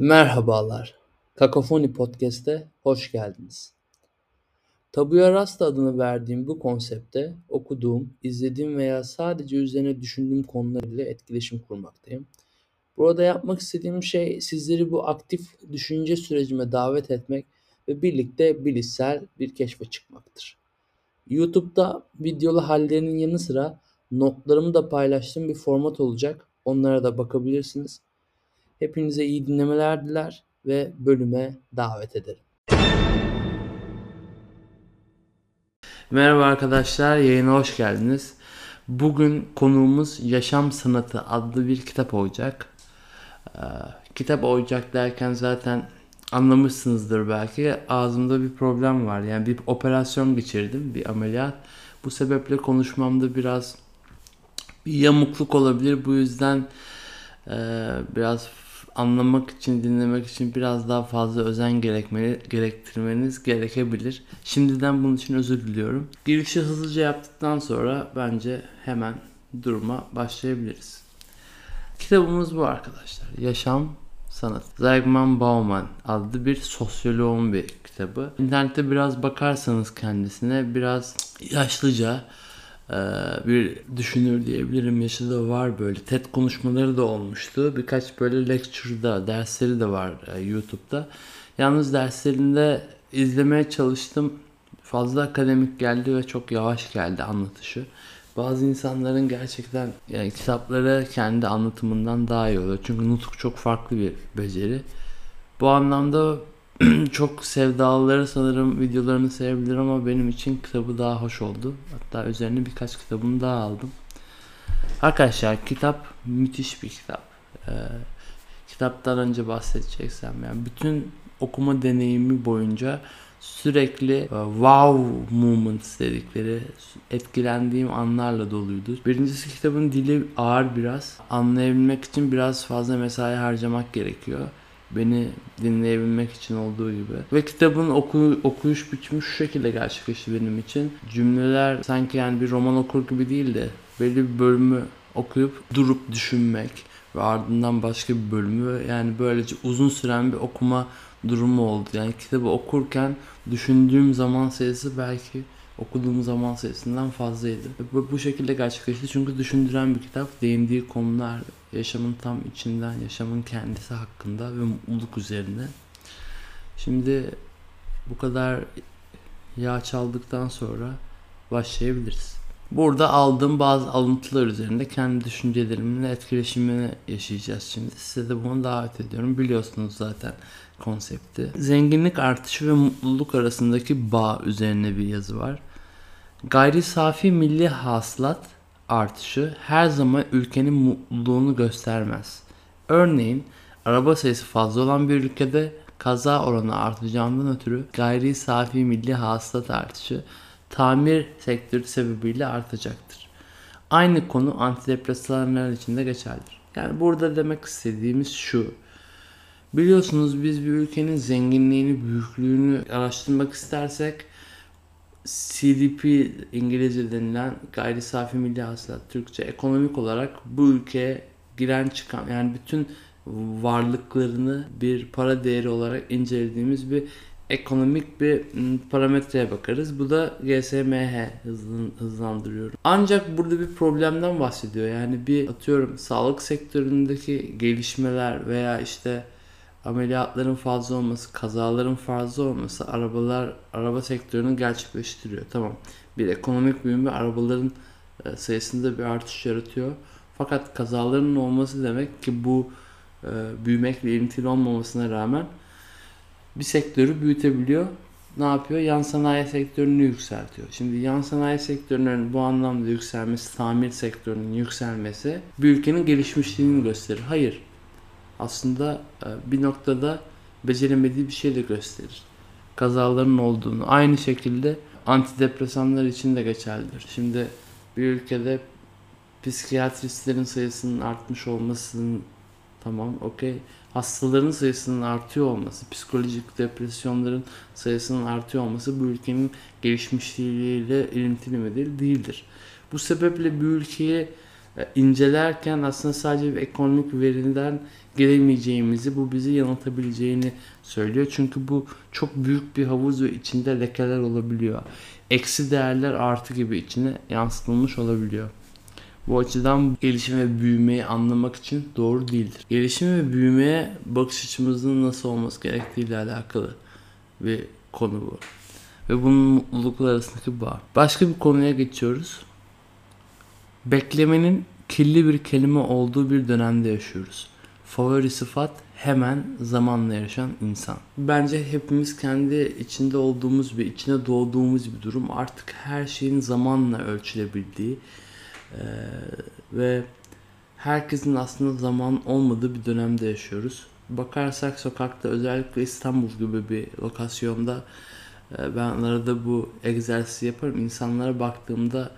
Merhabalar. Kakafoni Podcast'e hoş geldiniz. Tabuya Rasta adını verdiğim bu konsepte okuduğum, izlediğim veya sadece üzerine düşündüğüm konular ile etkileşim kurmaktayım. Burada yapmak istediğim şey sizleri bu aktif düşünce sürecime davet etmek ve birlikte bilişsel bir keşfe çıkmaktır. YouTube'da videolu hallerinin yanı sıra notlarımı da paylaştığım bir format olacak. Onlara da bakabilirsiniz. Hepinize iyi dinlemeler diler ve bölüme davet ederim. Merhaba arkadaşlar, yayına hoş geldiniz. Bugün konuğumuz Yaşam Sanatı adlı bir kitap olacak. Ee, kitap olacak derken zaten anlamışsınızdır belki. Ağzımda bir problem var. Yani bir operasyon geçirdim, bir ameliyat. Bu sebeple konuşmamda biraz bir yamukluk olabilir. Bu yüzden e, biraz anlamak için, dinlemek için biraz daha fazla özen gerekmeli, gerektirmeniz gerekebilir. Şimdiden bunun için özür diliyorum. Girişi hızlıca yaptıktan sonra bence hemen duruma başlayabiliriz. Kitabımız bu arkadaşlar. Yaşam Sanat. Zygmunt Bauman adlı bir sosyoloğun bir kitabı. İnternette biraz bakarsanız kendisine biraz yaşlıca bir düşünür diyebilirim. Yaşı da var böyle. TED konuşmaları da olmuştu. Birkaç böyle lecture'da, dersleri de var e, YouTube'da. Yalnız derslerinde izlemeye çalıştım. Fazla akademik geldi ve çok yavaş geldi anlatışı. Bazı insanların gerçekten yani kitapları kendi anlatımından daha iyi oluyor. Çünkü nutuk çok farklı bir beceri. Bu anlamda çok sevdalıları sanırım videolarını sevebilir ama benim için kitabı daha hoş oldu. Hatta üzerine birkaç kitabını daha aldım. Arkadaşlar kitap müthiş bir kitap. Ee, kitaptan önce bahsedeceksem yani bütün okuma deneyimi boyunca sürekli e, wow moments dedikleri etkilendiğim anlarla doluydu. Birincisi kitabın dili ağır biraz. Anlayabilmek için biraz fazla mesai harcamak gerekiyor beni dinleyebilmek için olduğu gibi. Ve kitabın oku, okuyuş biçimi şu şekilde gerçekleşti benim için. Cümleler sanki yani bir roman okur gibi değil de belli bir bölümü okuyup durup düşünmek ve ardından başka bir bölümü yani böylece uzun süren bir okuma durumu oldu. Yani kitabı okurken düşündüğüm zaman sayısı belki okuduğum zaman sayısından fazlaydı. Bu, bu şekilde gerçekleşti çünkü düşündüren bir kitap. Değindiği konular yaşamın tam içinden, yaşamın kendisi hakkında ve mutluluk üzerine. Şimdi bu kadar yağ çaldıktan sonra başlayabiliriz. Burada aldığım bazı alıntılar üzerinde kendi düşüncelerimle etkileşimini yaşayacağız şimdi. Size de bunu davet ediyorum. Biliyorsunuz zaten konsepti. Zenginlik artışı ve mutluluk arasındaki bağ üzerine bir yazı var. Gayri safi milli hasılat artışı her zaman ülkenin mutluluğunu göstermez. Örneğin araba sayısı fazla olan bir ülkede kaza oranı artacağından ötürü gayri safi milli hasılat artışı tamir sektörü sebebiyle artacaktır. Aynı konu antidepresanlar için de geçerlidir. Yani burada demek istediğimiz şu. Biliyorsunuz biz bir ülkenin zenginliğini, büyüklüğünü araştırmak istersek CDP İngilizce denilen gayri safi milli hasılat Türkçe ekonomik olarak bu ülkeye giren çıkan yani bütün varlıklarını bir para değeri olarak incelediğimiz bir ekonomik bir parametreye bakarız. Bu da GSMH hızlandırıyorum. Ancak burada bir problemden bahsediyor. Yani bir atıyorum sağlık sektöründeki gelişmeler veya işte ameliyatların fazla olması, kazaların fazla olması arabalar araba sektörünü gerçekleştiriyor. Tamam. Bir ekonomik büyüme arabaların e, sayısında bir artış yaratıyor. Fakat kazaların olması demek ki bu e, büyümekle ilintili olmamasına rağmen bir sektörü büyütebiliyor. Ne yapıyor? Yan sanayi sektörünü yükseltiyor. Şimdi yan sanayi sektörünün bu anlamda yükselmesi, tamir sektörünün yükselmesi bir ülkenin gelişmişliğini gösterir. Hayır aslında e, bir noktada beceremediği bir şey de gösterir. Kazaların olduğunu. Aynı şekilde antidepresanlar için de geçerlidir. Şimdi bir ülkede psikiyatristlerin sayısının artmış olmasının tamam okey hastaların sayısının artıyor olması, psikolojik depresyonların sayısının artıyor olması bu ülkenin gelişmişliğiyle ilintili midir? Değildir. Bu sebeple bir ülkeye e, incelerken aslında sadece bir ekonomik veriden gelemeyeceğimizi, bu bizi yanıltabileceğini söylüyor. Çünkü bu çok büyük bir havuz ve içinde lekeler olabiliyor. Eksi değerler artı gibi içine yansıtılmış olabiliyor. Bu açıdan gelişim ve büyümeyi anlamak için doğru değildir. Gelişim ve büyümeye bakış açımızın nasıl olması gerektiğiyle alakalı bir konu bu. Ve bunun mutluluklar arasındaki bağ. Başka bir konuya geçiyoruz. Beklemenin kirli bir kelime olduğu bir dönemde yaşıyoruz. Favori sıfat hemen zamanla yarışan insan. Bence hepimiz kendi içinde olduğumuz bir, içine doğduğumuz bir durum. Artık her şeyin zamanla ölçülebildiği ee, ve herkesin aslında zaman olmadığı bir dönemde yaşıyoruz. Bakarsak sokakta özellikle İstanbul gibi bir lokasyonda e, ben arada bu egzersizi yaparım. İnsanlara baktığımda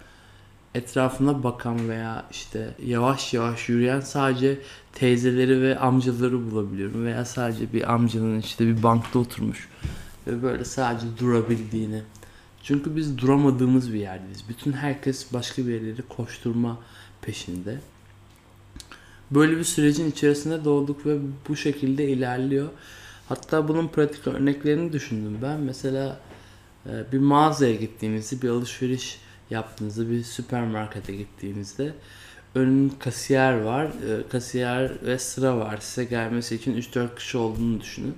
etrafına bakan veya işte yavaş yavaş yürüyen sadece teyzeleri ve amcaları bulabiliyorum. Veya sadece bir amcanın işte bir bankta oturmuş ve böyle sadece durabildiğini. Çünkü biz duramadığımız bir yerdeyiz. Bütün herkes başka bir yerleri koşturma peşinde. Böyle bir sürecin içerisinde doğduk ve bu şekilde ilerliyor. Hatta bunun pratik örneklerini düşündüm ben. Mesela e, bir mağazaya gittiğinizde, bir alışveriş yaptığınızda, bir süpermarkete gittiğinizde önün kasiyer var. E, kasiyer ve sıra var. Size gelmesi için 3-4 kişi olduğunu düşünün.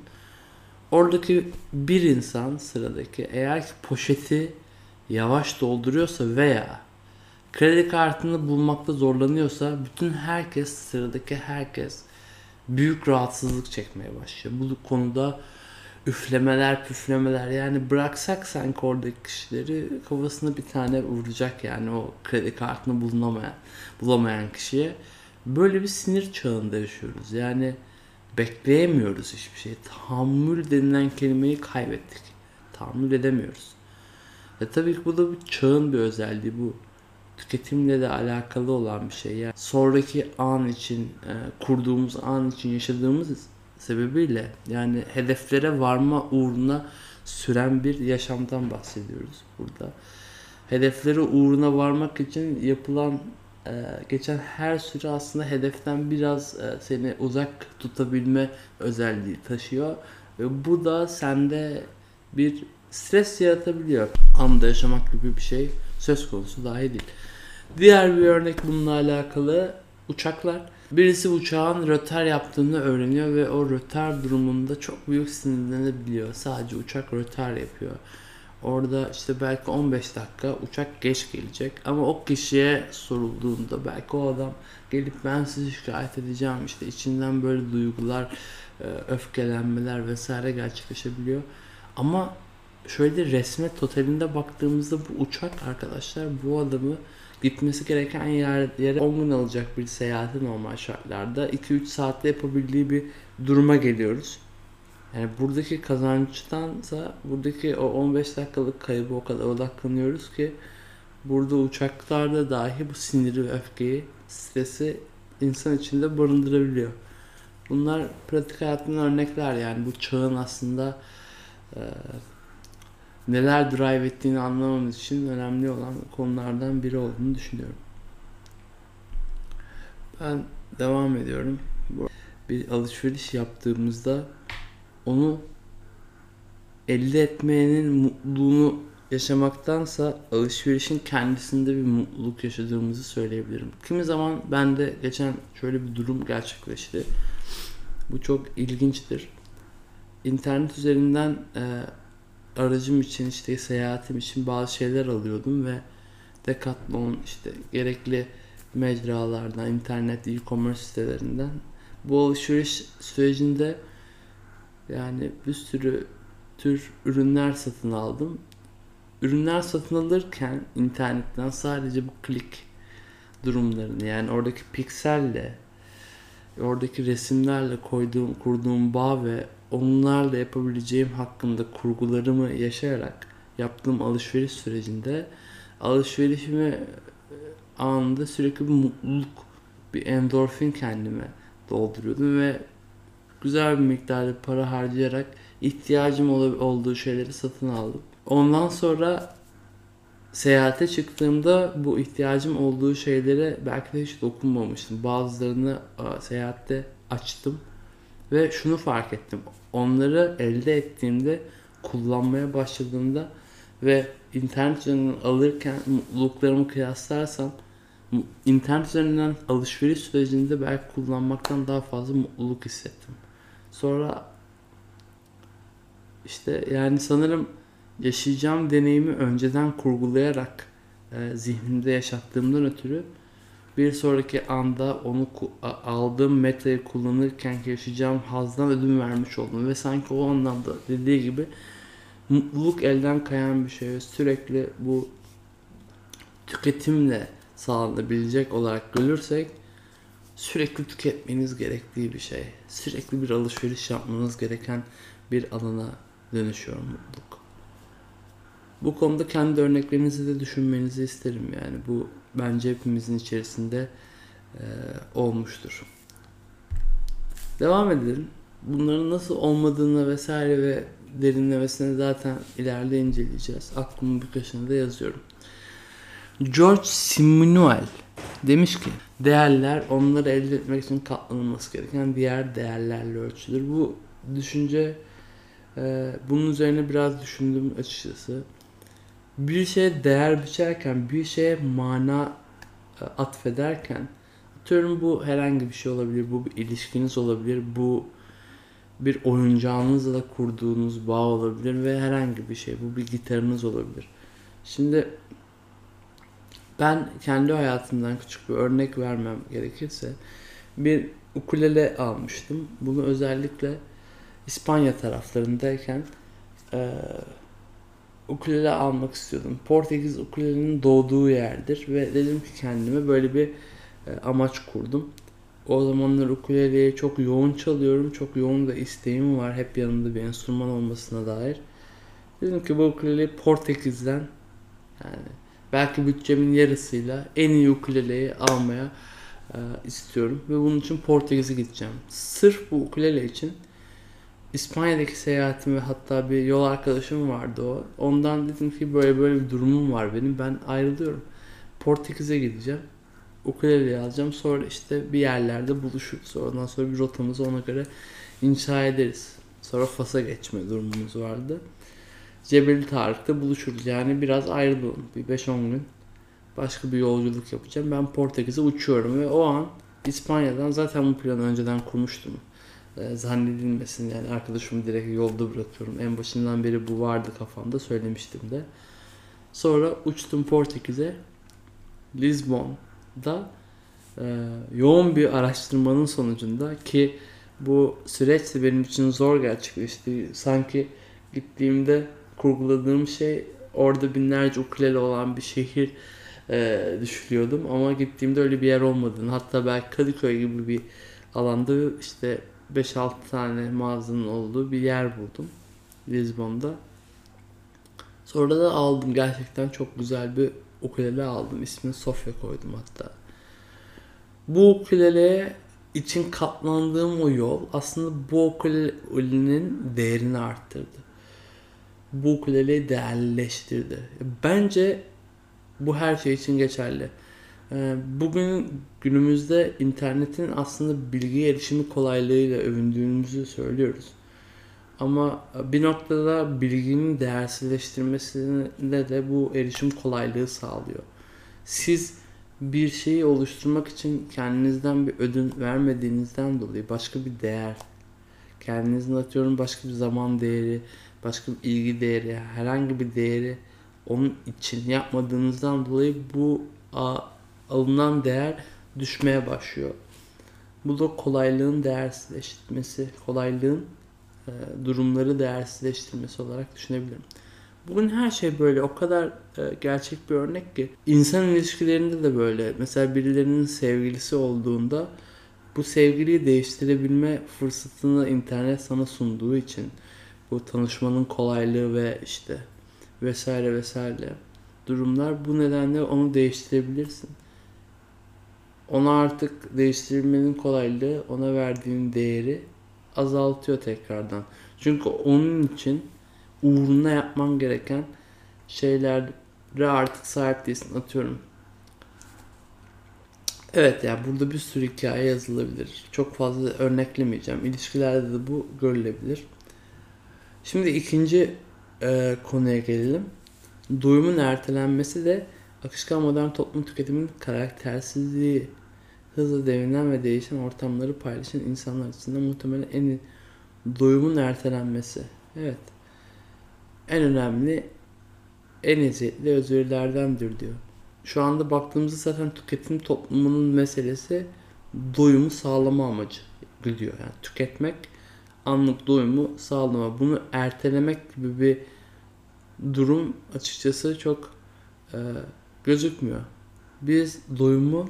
Oradaki bir insan sıradaki eğer ki poşeti yavaş dolduruyorsa veya kredi kartını bulmakta zorlanıyorsa bütün herkes sıradaki herkes büyük rahatsızlık çekmeye başlıyor. Bu konuda üflemeler püflemeler. Yani bıraksak sanki oradaki kişileri kafasına bir tane vuracak yani o kredi kartını bulunamayan bulamayan kişiye. Böyle bir sinir çağında yaşıyoruz. Yani bekleyemiyoruz hiçbir şey. Tahammül denilen kelimeyi kaybettik. Tahammül edemiyoruz. Ve tabii ki bu da bir çağın bir özelliği bu. Tüketimle de alakalı olan bir şey. Yani sonraki an için e, kurduğumuz an için yaşadığımız sebebiyle yani hedeflere varma uğruna süren bir yaşamdan bahsediyoruz burada. Hedeflere uğruna varmak için yapılan e, geçen her süre aslında hedeften biraz e, seni uzak tutabilme özelliği taşıyor ve bu da sende bir stres yaratabiliyor. Anda yaşamak gibi bir şey söz konusu dahi değil. Diğer bir örnek bununla alakalı uçaklar. Birisi uçağın röter yaptığını öğreniyor ve o röter durumunda çok büyük sinirlenebiliyor. Sadece uçak röter yapıyor. Orada işte belki 15 dakika uçak geç gelecek ama o kişiye sorulduğunda belki o adam gelip ben sizi şikayet edeceğim işte içinden böyle duygular, e, öfkelenmeler vesaire gerçekleşebiliyor. Ama şöyle resme totalinde baktığımızda bu uçak arkadaşlar bu adamı gitmesi gereken yer, yere 10 gün alacak bir seyahati normal şartlarda 2-3 saatte yapabildiği bir duruma geliyoruz. Yani buradaki kazançtansa buradaki o 15 dakikalık kaybı o kadar odaklanıyoruz ki burada uçaklarda dahi bu siniri öfkeyi, stresi insan içinde barındırabiliyor. Bunlar pratik hayatın örnekler yani bu çağın aslında e, neler drive ettiğini anlamamız için önemli olan konulardan biri olduğunu düşünüyorum. Ben devam ediyorum. Bir alışveriş yaptığımızda onu elde etmenin mutluluğunu yaşamaktansa alışverişin kendisinde bir mutluluk yaşadığımızı söyleyebilirim. Kimi zaman bende geçen şöyle bir durum gerçekleşti. Bu çok ilginçtir. İnternet üzerinden e, aracım için işte seyahatim için bazı şeyler alıyordum ve Decathlon işte gerekli mecralardan, internet, e-commerce sitelerinden bu alışveriş sürecinde yani bir sürü tür ürünler satın aldım. Ürünler satın alırken internetten sadece bu klik durumlarını yani oradaki pikselle oradaki resimlerle koyduğum kurduğum bağ ve onlarla yapabileceğim hakkında kurgularımı yaşayarak yaptığım alışveriş sürecinde alışverişimi e, anında sürekli bir mutluluk, bir endorfin kendime dolduruyordum ve güzel bir miktarda para harcayarak ihtiyacım olduğu şeyleri satın aldım. Ondan sonra seyahate çıktığımda bu ihtiyacım olduğu şeylere belki de hiç dokunmamıştım. Bazılarını seyahatte açtım ve şunu fark ettim. Onları elde ettiğimde, kullanmaya başladığımda ve internet üzerinden alırken mutluluklarımı kıyaslarsam internet üzerinden alışveriş sürecinde belki kullanmaktan daha fazla mutluluk hissettim. Sonra işte yani sanırım yaşayacağım deneyimi önceden kurgulayarak e, zihnimde yaşattığımdan ötürü bir sonraki anda onu aldığım metayı kullanırken yaşayacağım hazdan ödün vermiş oldum ve sanki o anlamda dediği gibi mutluluk elden kayan bir şey sürekli bu tüketimle sağlanabilecek olarak görürsek sürekli tüketmeniz gerektiği bir şey. Sürekli bir alışveriş yapmanız gereken bir alana dönüşüyor mutluluk. Bu konuda kendi örneklerinizi de düşünmenizi isterim yani. Bu bence hepimizin içerisinde e, olmuştur. Devam edelim. Bunların nasıl olmadığını vesaire ve derinlemesine zaten ileride inceleyeceğiz. Aklımın birkaçını da yazıyorum. George Simenon demiş ki değerler onları elde etmek için katlanılması gereken diğer değerlerle ölçülür. Bu düşünce e, bunun üzerine biraz düşündüm açıkçası. Bir şeye değer biçerken, bir şeye mana e, atfederken atıyorum bu herhangi bir şey olabilir, bu bir ilişkiniz olabilir, bu bir oyuncağınızla kurduğunuz bağ olabilir ve herhangi bir şey. Bu bir gitarınız olabilir. Şimdi ben kendi hayatımdan küçük bir örnek vermem gerekirse bir ukulele almıştım. Bunu özellikle İspanya taraflarındayken e, ukulele almak istiyordum. Portekiz ukulelenin doğduğu yerdir ve dedim ki kendime böyle bir e, amaç kurdum. O zamanlar ukuleleyi çok yoğun çalıyorum. Çok yoğun da isteğim var. Hep yanımda bir enstrüman olmasına dair. Dedim ki bu ukuleleyi Portekiz'den yani belki bütçemin yarısıyla en iyi ukuleleyi almaya e, istiyorum. Ve bunun için Portekiz'e gideceğim. Sırf bu ukulele için İspanya'daki seyahatim ve hatta bir yol arkadaşım vardı o. Ondan dedim ki böyle böyle bir durumum var benim. Ben ayrılıyorum. Portekiz'e gideceğim. Ukuleleyi alacağım. Sonra işte bir yerlerde buluşuruz. Ondan sonra bir rotamızı ona göre inşa ederiz. Sonra Fas'a geçme durumumuz vardı. Cebeli Tarık'ta buluşuruz. Yani biraz ayrılalım. Bir 5-10 gün başka bir yolculuk yapacağım. Ben Portekiz'e uçuyorum ve o an İspanya'dan zaten bu planı önceden kurmuştum. Ee, zannedilmesin yani arkadaşımı direkt yolda bırakıyorum. En başından beri bu vardı kafamda söylemiştim de. Sonra uçtum Portekiz'e. Lisbon'da e, yoğun bir araştırmanın sonucunda ki bu süreç de benim için zor gerçekleşti. Sanki gittiğimde kurguladığım şey orada binlerce ukulele olan bir şehir e, düşünüyordum ama gittiğimde öyle bir yer olmadığını hatta belki Kadıköy gibi bir alanda işte 5-6 tane mağazanın olduğu bir yer buldum Lisbon'da. Sonra da aldım gerçekten çok güzel bir ukulele aldım. İsmini Sofya koydum hatta. Bu ukulele için katlandığım o yol aslında bu ukulelenin değerini arttırdı bu ukuleleyi değerleştirdi. Bence bu her şey için geçerli. Ee, bugün günümüzde internetin aslında bilgi erişimi kolaylığıyla övündüğümüzü söylüyoruz. Ama bir noktada bilginin değersizleştirmesinde de bu erişim kolaylığı sağlıyor. Siz bir şeyi oluşturmak için kendinizden bir ödün vermediğinizden dolayı başka bir değer, kendinizin atıyorum başka bir zaman değeri, başka bir ilgi değeri, herhangi bir değeri onun için yapmadığınızdan dolayı bu a, alınan değer düşmeye başlıyor. Bu da kolaylığın değersizleştirmesi, kolaylığın e, durumları değersizleştirmesi olarak düşünebilirim. Bugün her şey böyle o kadar e, gerçek bir örnek ki insan ilişkilerinde de böyle. Mesela birilerinin sevgilisi olduğunda bu sevgiliyi değiştirebilme fırsatını internet sana sunduğu için bu tanışmanın kolaylığı ve işte vesaire vesaire durumlar bu nedenle onu değiştirebilirsin. Ona artık değiştirmenin kolaylığı ona verdiğin değeri azaltıyor tekrardan. Çünkü onun için uğruna yapman gereken şeyler artık sahip değilsin atıyorum. Evet ya yani burada bir sürü hikaye yazılabilir. Çok fazla örneklemeyeceğim. İlişkilerde de bu görülebilir. Şimdi ikinci e, konuya gelelim. Duyumun ertelenmesi de akışkan modern toplum tüketimin karaktersizliği, hızlı devrilen ve değişen ortamları paylaşan insanlar açısından muhtemelen en duyumun ertelenmesi. Evet. En önemli, en eziyetli özverilerdendir diyor. Şu anda baktığımızda zaten tüketim toplumunun meselesi doyumu sağlama amacı gidiyor. Yani tüketmek, anlık doyumu sağlama. Bunu ertelemek gibi bir durum açıkçası çok e, gözükmüyor. Biz doyumu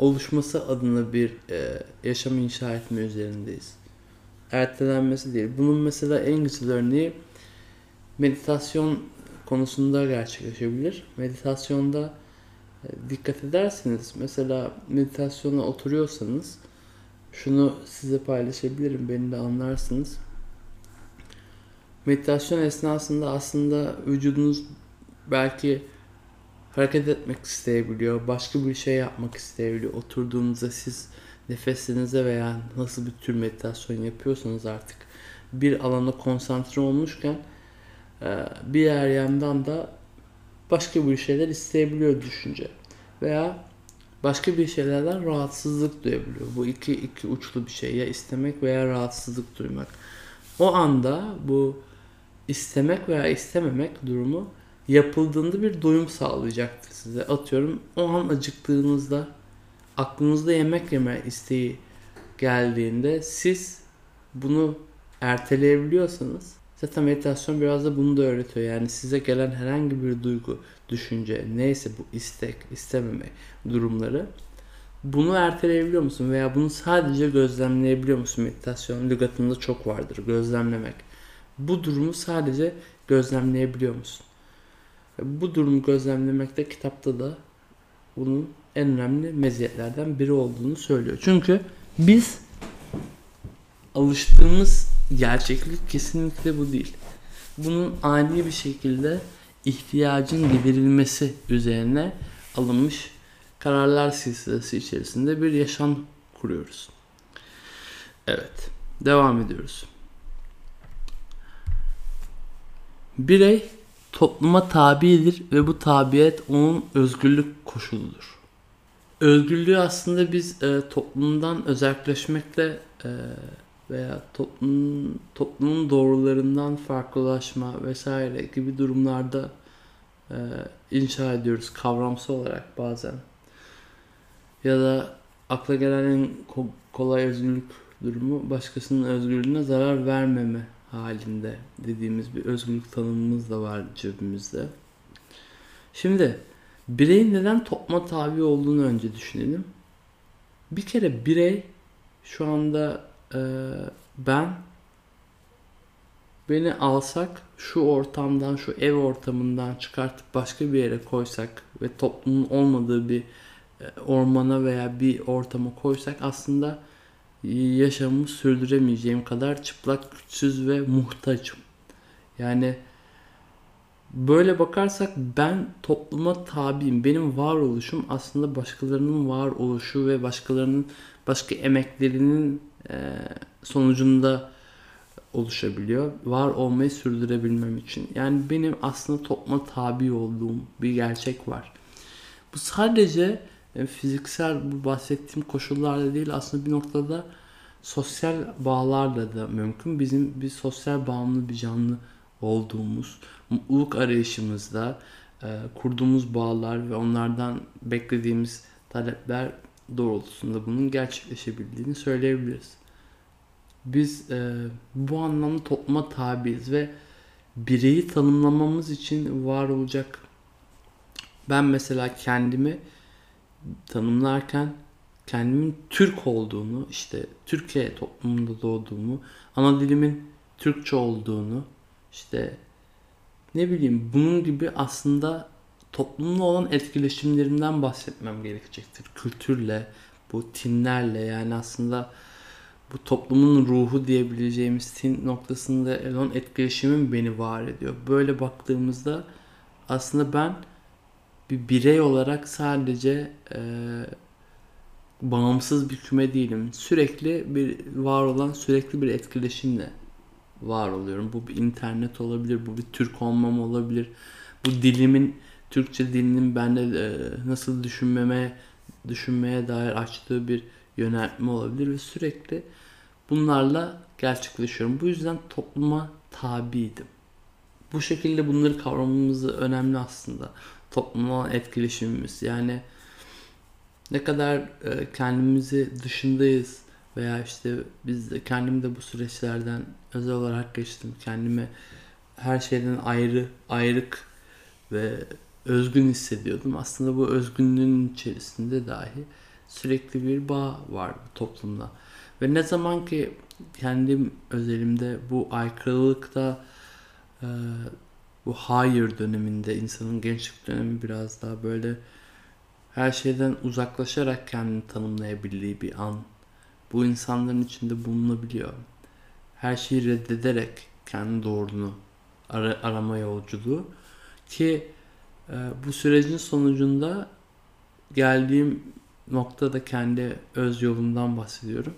oluşması adına bir e, yaşam inşa etme üzerindeyiz. Ertelenmesi değil. Bunun mesela en güzel örneği meditasyon konusunda gerçekleşebilir. Meditasyonda e, dikkat ederseniz mesela meditasyona oturuyorsanız şunu size paylaşabilirim. Beni de anlarsınız. Meditasyon esnasında aslında vücudunuz belki hareket etmek isteyebiliyor, başka bir şey yapmak isteyebiliyor. Oturduğunuzda siz nefesinize veya nasıl bir tür meditasyon yapıyorsanız artık bir alana konsantre olmuşken e, bir yer yandan da başka bir şeyler isteyebiliyor düşünce. Veya başka bir şeylerden rahatsızlık duyabiliyor. Bu iki, iki uçlu bir şey. Ya istemek veya rahatsızlık duymak. O anda bu istemek veya istememek durumu yapıldığında bir doyum sağlayacaktır size. Atıyorum o an acıktığınızda aklınızda yemek yeme isteği geldiğinde siz bunu erteleyebiliyorsanız zaten meditasyon biraz da bunu da öğretiyor. Yani size gelen herhangi bir duygu, düşünce neyse bu istek, istememe durumları bunu erteleyebiliyor musun? Veya bunu sadece gözlemleyebiliyor musun? Meditasyon lügatında çok vardır. Gözlemlemek. Bu durumu sadece gözlemleyebiliyor musun? Bu durumu gözlemlemekte kitapta da bunun en önemli meziyetlerden biri olduğunu söylüyor. Çünkü biz alıştığımız gerçeklik kesinlikle bu değil. Bunun ani bir şekilde ihtiyacın giderilmesi üzerine alınmış kararlar silsilesi içerisinde bir yaşam kuruyoruz. Evet, devam ediyoruz. Birey topluma tabidir ve bu tabiyet onun özgürlük koşuludur. Özgürlüğü aslında biz e, toplumdan özelleşmekle e, veya toplum, toplumun doğrularından farklılaşma vesaire gibi durumlarda e, inşa ediyoruz kavramsal olarak bazen. Ya da akla gelen en kolay özgürlük durumu başkasının özgürlüğüne zarar vermeme halinde dediğimiz bir özgürlük tanımımız da var cebimizde. Şimdi bireyin neden topluma tabi olduğunu önce düşünelim. Bir kere birey şu anda e, ben beni alsak şu ortamdan şu ev ortamından çıkartıp başka bir yere koysak ve toplumun olmadığı bir e, ormana veya bir ortama koysak aslında yaşamımı sürdüremeyeceğim kadar çıplak, güçsüz ve muhtaçım. Yani böyle bakarsak ben topluma tabiyim. Benim varoluşum aslında başkalarının varoluşu ve başkalarının başka emeklerinin e, sonucunda oluşabiliyor. Var olmayı sürdürebilmem için. Yani benim aslında topluma tabi olduğum bir gerçek var. Bu sadece fiziksel bu bahsettiğim koşullarda değil aslında bir noktada sosyal bağlarla da mümkün. Bizim bir sosyal bağımlı bir canlı olduğumuz, mutluluk arayışımızda e, kurduğumuz bağlar ve onlardan beklediğimiz talepler doğrultusunda bunun gerçekleşebildiğini söyleyebiliriz. Biz e, bu anlamda topluma tabiiz ve bireyi tanımlamamız için var olacak. Ben mesela kendimi tanımlarken kendimin Türk olduğunu, işte Türkiye toplumunda doğduğumu, ana dilimin Türkçe olduğunu, işte ne bileyim bunun gibi aslında toplumla olan etkileşimlerimden bahsetmem gerekecektir. Kültürle, bu tinlerle yani aslında bu toplumun ruhu diyebileceğimiz tin noktasında olan etkileşimim beni var ediyor. Böyle baktığımızda aslında ben bir birey olarak sadece e, bağımsız bir küme değilim. Sürekli bir var olan sürekli bir etkileşimle var oluyorum. Bu bir internet olabilir, bu bir Türk olmam olabilir. Bu dilimin Türkçe dilinin bende e, nasıl düşünmeme düşünmeye dair açtığı bir yöneltme olabilir ve sürekli bunlarla gerçekleşiyorum. Bu yüzden topluma tabiydim. Bu şekilde bunları kavramamız önemli aslında. Toplumla etkileşimimiz. Yani ne kadar e, kendimizi dışındayız veya işte biz de kendim de bu süreçlerden özel olarak geçtim. Kendimi her şeyden ayrı, ayrık ve özgün hissediyordum. Aslında bu özgünlüğün içerisinde dahi sürekli bir bağ var toplumda. Ve ne zaman ki kendim özelimde bu aykırılıkta e, bu hayır döneminde insanın gençlik dönemi biraz daha böyle her şeyden uzaklaşarak kendini tanımlayabildiği bir an. Bu insanların içinde bulunabiliyor. Her şeyi reddederek kendi doğruluğunu ara, arama yolculuğu ki e, bu sürecin sonucunda geldiğim noktada kendi öz yolumdan bahsediyorum.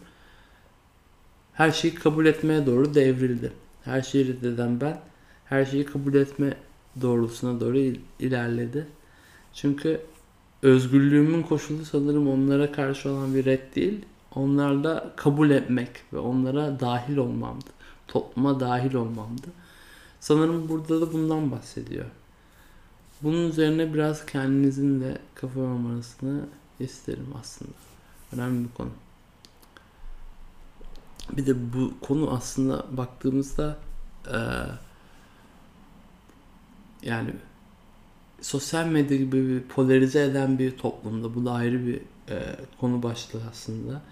Her şeyi kabul etmeye doğru devrildi. Her şeyi reddeden ben her şeyi kabul etme doğrultusuna doğru il- ilerledi. Çünkü özgürlüğümün koşulu sanırım onlara karşı olan bir red değil, onlarla kabul etmek ve onlara dahil olmamdı. Topluma dahil olmamdı. Sanırım burada da bundan bahsediyor. Bunun üzerine biraz kendinizin de kafa yormanızını isterim aslında. Önemli bir konu. Bir de bu konu aslında baktığımızda eee yani sosyal medya gibi bir polarize eden bir toplumda bu da ayrı bir e, konu başlığı aslında.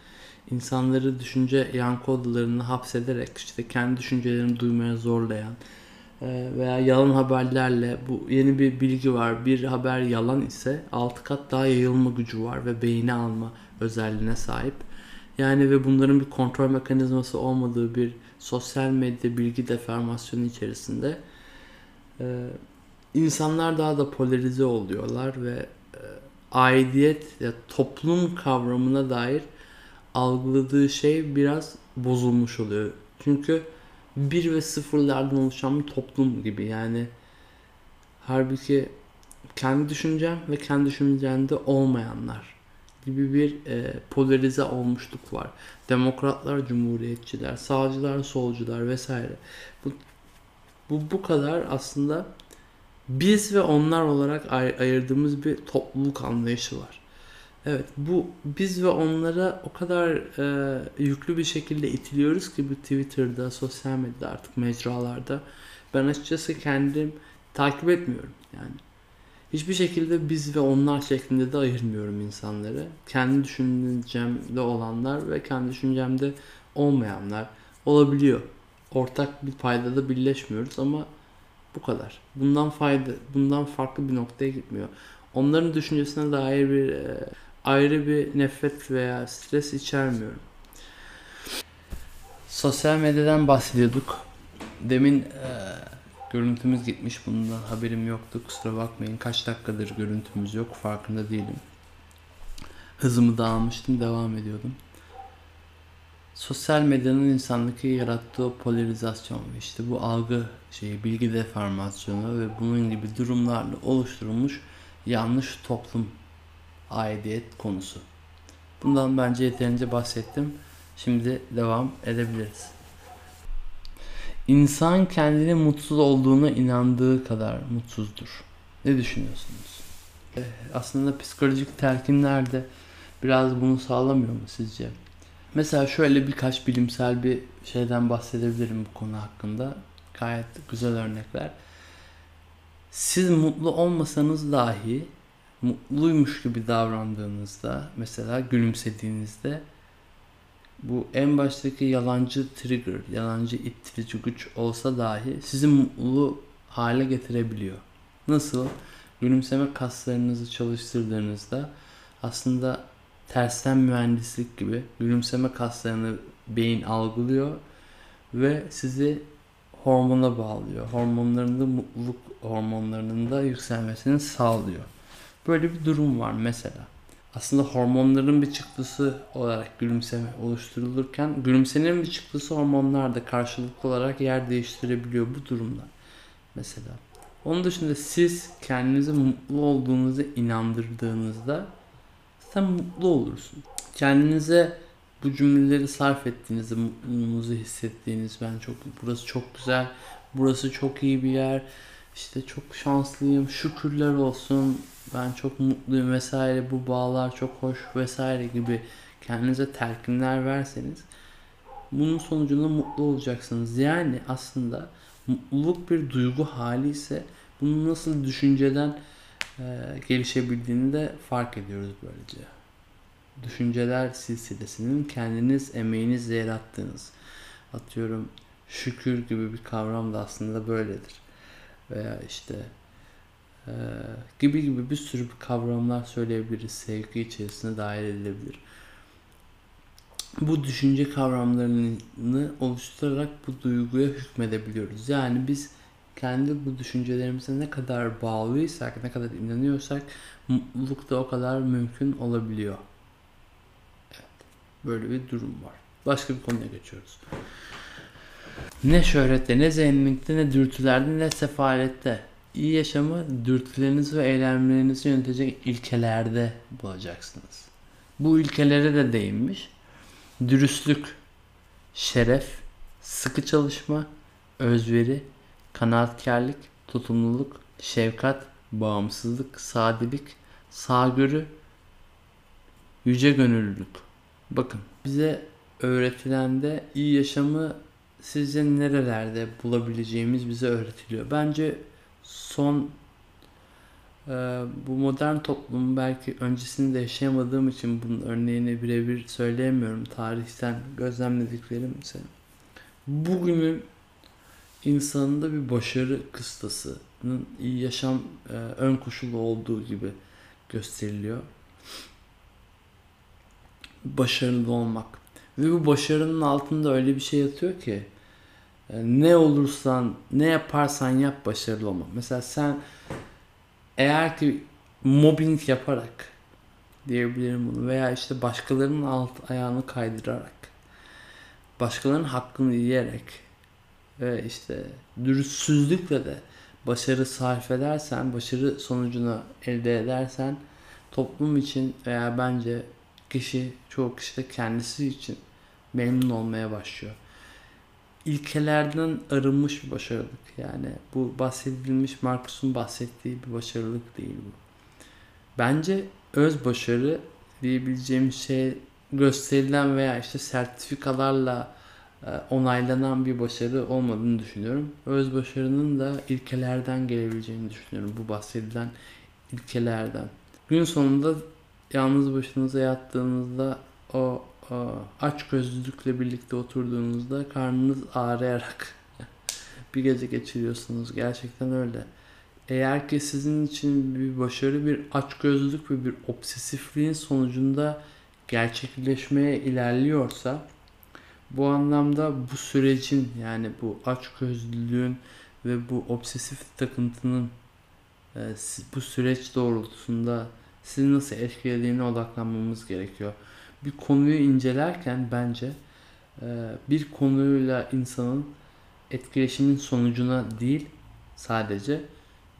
İnsanları düşünce yankı odalarını hapsederek işte kendi düşüncelerini duymaya zorlayan e, veya yalan haberlerle bu yeni bir bilgi var. Bir haber yalan ise altı kat daha yayılma gücü var ve beyni alma özelliğine sahip. Yani ve bunların bir kontrol mekanizması olmadığı bir sosyal medya bilgi deformasyonu içerisinde e, insanlar daha da polarize oluyorlar ve e, aidiyet ya toplum kavramına dair algıladığı şey biraz bozulmuş oluyor. Çünkü bir ve sıfırlardan oluşan bir toplum gibi yani halbuki kendi düşüncem ve kendi düşüncemde olmayanlar gibi bir e, polarize olmuşluk var. Demokratlar, cumhuriyetçiler, sağcılar, solcular vesaire. Bu bu bu kadar aslında biz ve onlar olarak ay- ayırdığımız bir topluluk anlayışı var. Evet bu biz ve onlara o kadar e, yüklü bir şekilde itiliyoruz ki bu Twitter'da, sosyal medyada artık mecralarda. Ben açıkçası kendim takip etmiyorum yani. Hiçbir şekilde biz ve onlar şeklinde de ayırmıyorum insanları. Kendi düşüncemde olanlar ve kendi düşüncemde olmayanlar olabiliyor. Ortak bir paydada birleşmiyoruz ama bu kadar. Bundan fayda, bundan farklı bir noktaya gitmiyor. Onların düşüncesine dair bir e, ayrı bir nefret veya stres içermiyorum. Sosyal medyadan bahsediyorduk. Demin e, görüntümüz gitmiş. Bundan haberim yoktu. Kusura bakmayın. Kaç dakikadır görüntümüz yok. Farkında değilim. Hızımı da almıştım. Devam ediyordum. Sosyal medyanın insandaki yarattığı polarizasyon işte bu algı şeyi, bilgi deformasyonu ve bunun gibi durumlarla oluşturulmuş yanlış toplum aidiyet konusu. Bundan bence yeterince bahsettim. Şimdi devam edebiliriz. İnsan kendini mutsuz olduğuna inandığı kadar mutsuzdur. Ne düşünüyorsunuz? Eh, Aslında psikolojik telkinler de biraz bunu sağlamıyor mu sizce? Mesela şöyle birkaç bilimsel bir şeyden bahsedebilirim bu konu hakkında. Gayet güzel örnekler. Siz mutlu olmasanız dahi mutluymuş gibi davrandığınızda mesela gülümsediğinizde bu en baştaki yalancı trigger, yalancı ittirici güç olsa dahi sizi mutlu hale getirebiliyor. Nasıl? Gülümseme kaslarınızı çalıştırdığınızda aslında tersten mühendislik gibi gülümseme kaslarını beyin algılıyor ve sizi hormona bağlıyor. Hormonlarında mutluluk hormonlarının da yükselmesini sağlıyor. Böyle bir durum var mesela. Aslında hormonların bir çıktısı olarak gülümseme oluşturulurken gülümsemenin bir çıktısı hormonlar da karşılıklı olarak yer değiştirebiliyor bu durumda. Mesela. Onun dışında siz kendinizi mutlu olduğunuzu inandırdığınızda sen mutlu olursun. Kendinize bu cümleleri sarf ettiğinizde mutluluğunuzu hissettiğiniz ben çok burası çok güzel, burası çok iyi bir yer, işte çok şanslıyım, şükürler olsun, ben çok mutluyum vesaire, bu bağlar çok hoş vesaire gibi kendinize telkinler verseniz bunun sonucunda mutlu olacaksınız. Yani aslında mutluluk bir duygu hali ise bunun nasıl düşünceden e, gelişebildiğini de fark ediyoruz böylece. Düşünceler silsilesinin kendiniz emeğinizle yarattığınız atıyorum şükür gibi bir kavram da aslında böyledir. Veya işte e, gibi gibi bir sürü kavramlar söyleyebiliriz. Sevgi içerisine dahil edilebilir. Bu düşünce kavramlarını oluşturarak bu duyguya hükmedebiliyoruz. Yani biz kendi bu düşüncelerimize ne kadar bağlıysak, ne kadar inanıyorsak mutluluk da o kadar mümkün olabiliyor. Evet. Böyle bir durum var. Başka bir konuya geçiyoruz. Ne şöhrette, ne zenginlikte, ne dürtülerde, ne sefalette. İyi yaşamı dürtülerinizi ve eylemlerinizi yönetecek ilkelerde bulacaksınız. Bu ilkelere de değinmiş. Dürüstlük, şeref, sıkı çalışma, özveri, kanaatkarlık, tutumluluk, şefkat, bağımsızlık, sadelik, sağgörü, yüce gönüllülük. Bakın bize öğretilende iyi yaşamı sizce nerelerde bulabileceğimiz bize öğretiliyor. Bence son e, bu modern toplum belki öncesinde yaşayamadığım için bunun örneğini birebir söyleyemiyorum. Tarihten gözlemlediklerim ise bugünün insanında bir başarı kıstasının iyi yaşam e, ön koşulu olduğu gibi gösteriliyor. Başarılı olmak. Ve bu başarının altında öyle bir şey yatıyor ki e, ne olursan, ne yaparsan yap başarılı olmak. Mesela sen eğer ki mobbing yaparak diyebilirim bunu veya işte başkalarının alt ayağını kaydırarak başkalarının hakkını yiyerek ve işte dürüstsüzlükle de başarı sarf edersen, başarı sonucunu elde edersen toplum için veya bence kişi çoğu kişi de kendisi için memnun olmaya başlıyor. İlkelerden arınmış bir başarılık. Yani bu bahsedilmiş Marcus'un bahsettiği bir başarılık değil bu. Bence öz başarı diyebileceğim şey gösterilen veya işte sertifikalarla onaylanan bir başarı olmadığını düşünüyorum. Öz başarının da ilkelerden gelebileceğini düşünüyorum. Bu bahsedilen ilkelerden. Gün sonunda yalnız başınıza yattığınızda o, o aç gözlülükle birlikte oturduğunuzda karnınız ağrıyarak bir gece geçiriyorsunuz. Gerçekten öyle. Eğer ki sizin için bir başarı bir aç gözlülük ve bir obsesifliğin sonucunda gerçekleşmeye ilerliyorsa bu anlamda bu sürecin yani bu aç gözlülüğün ve bu obsesif takıntının e, bu süreç doğrultusunda sizi nasıl etkilediğine odaklanmamız gerekiyor. Bir konuyu incelerken bence e, bir konuyla insanın etkileşimin sonucuna değil sadece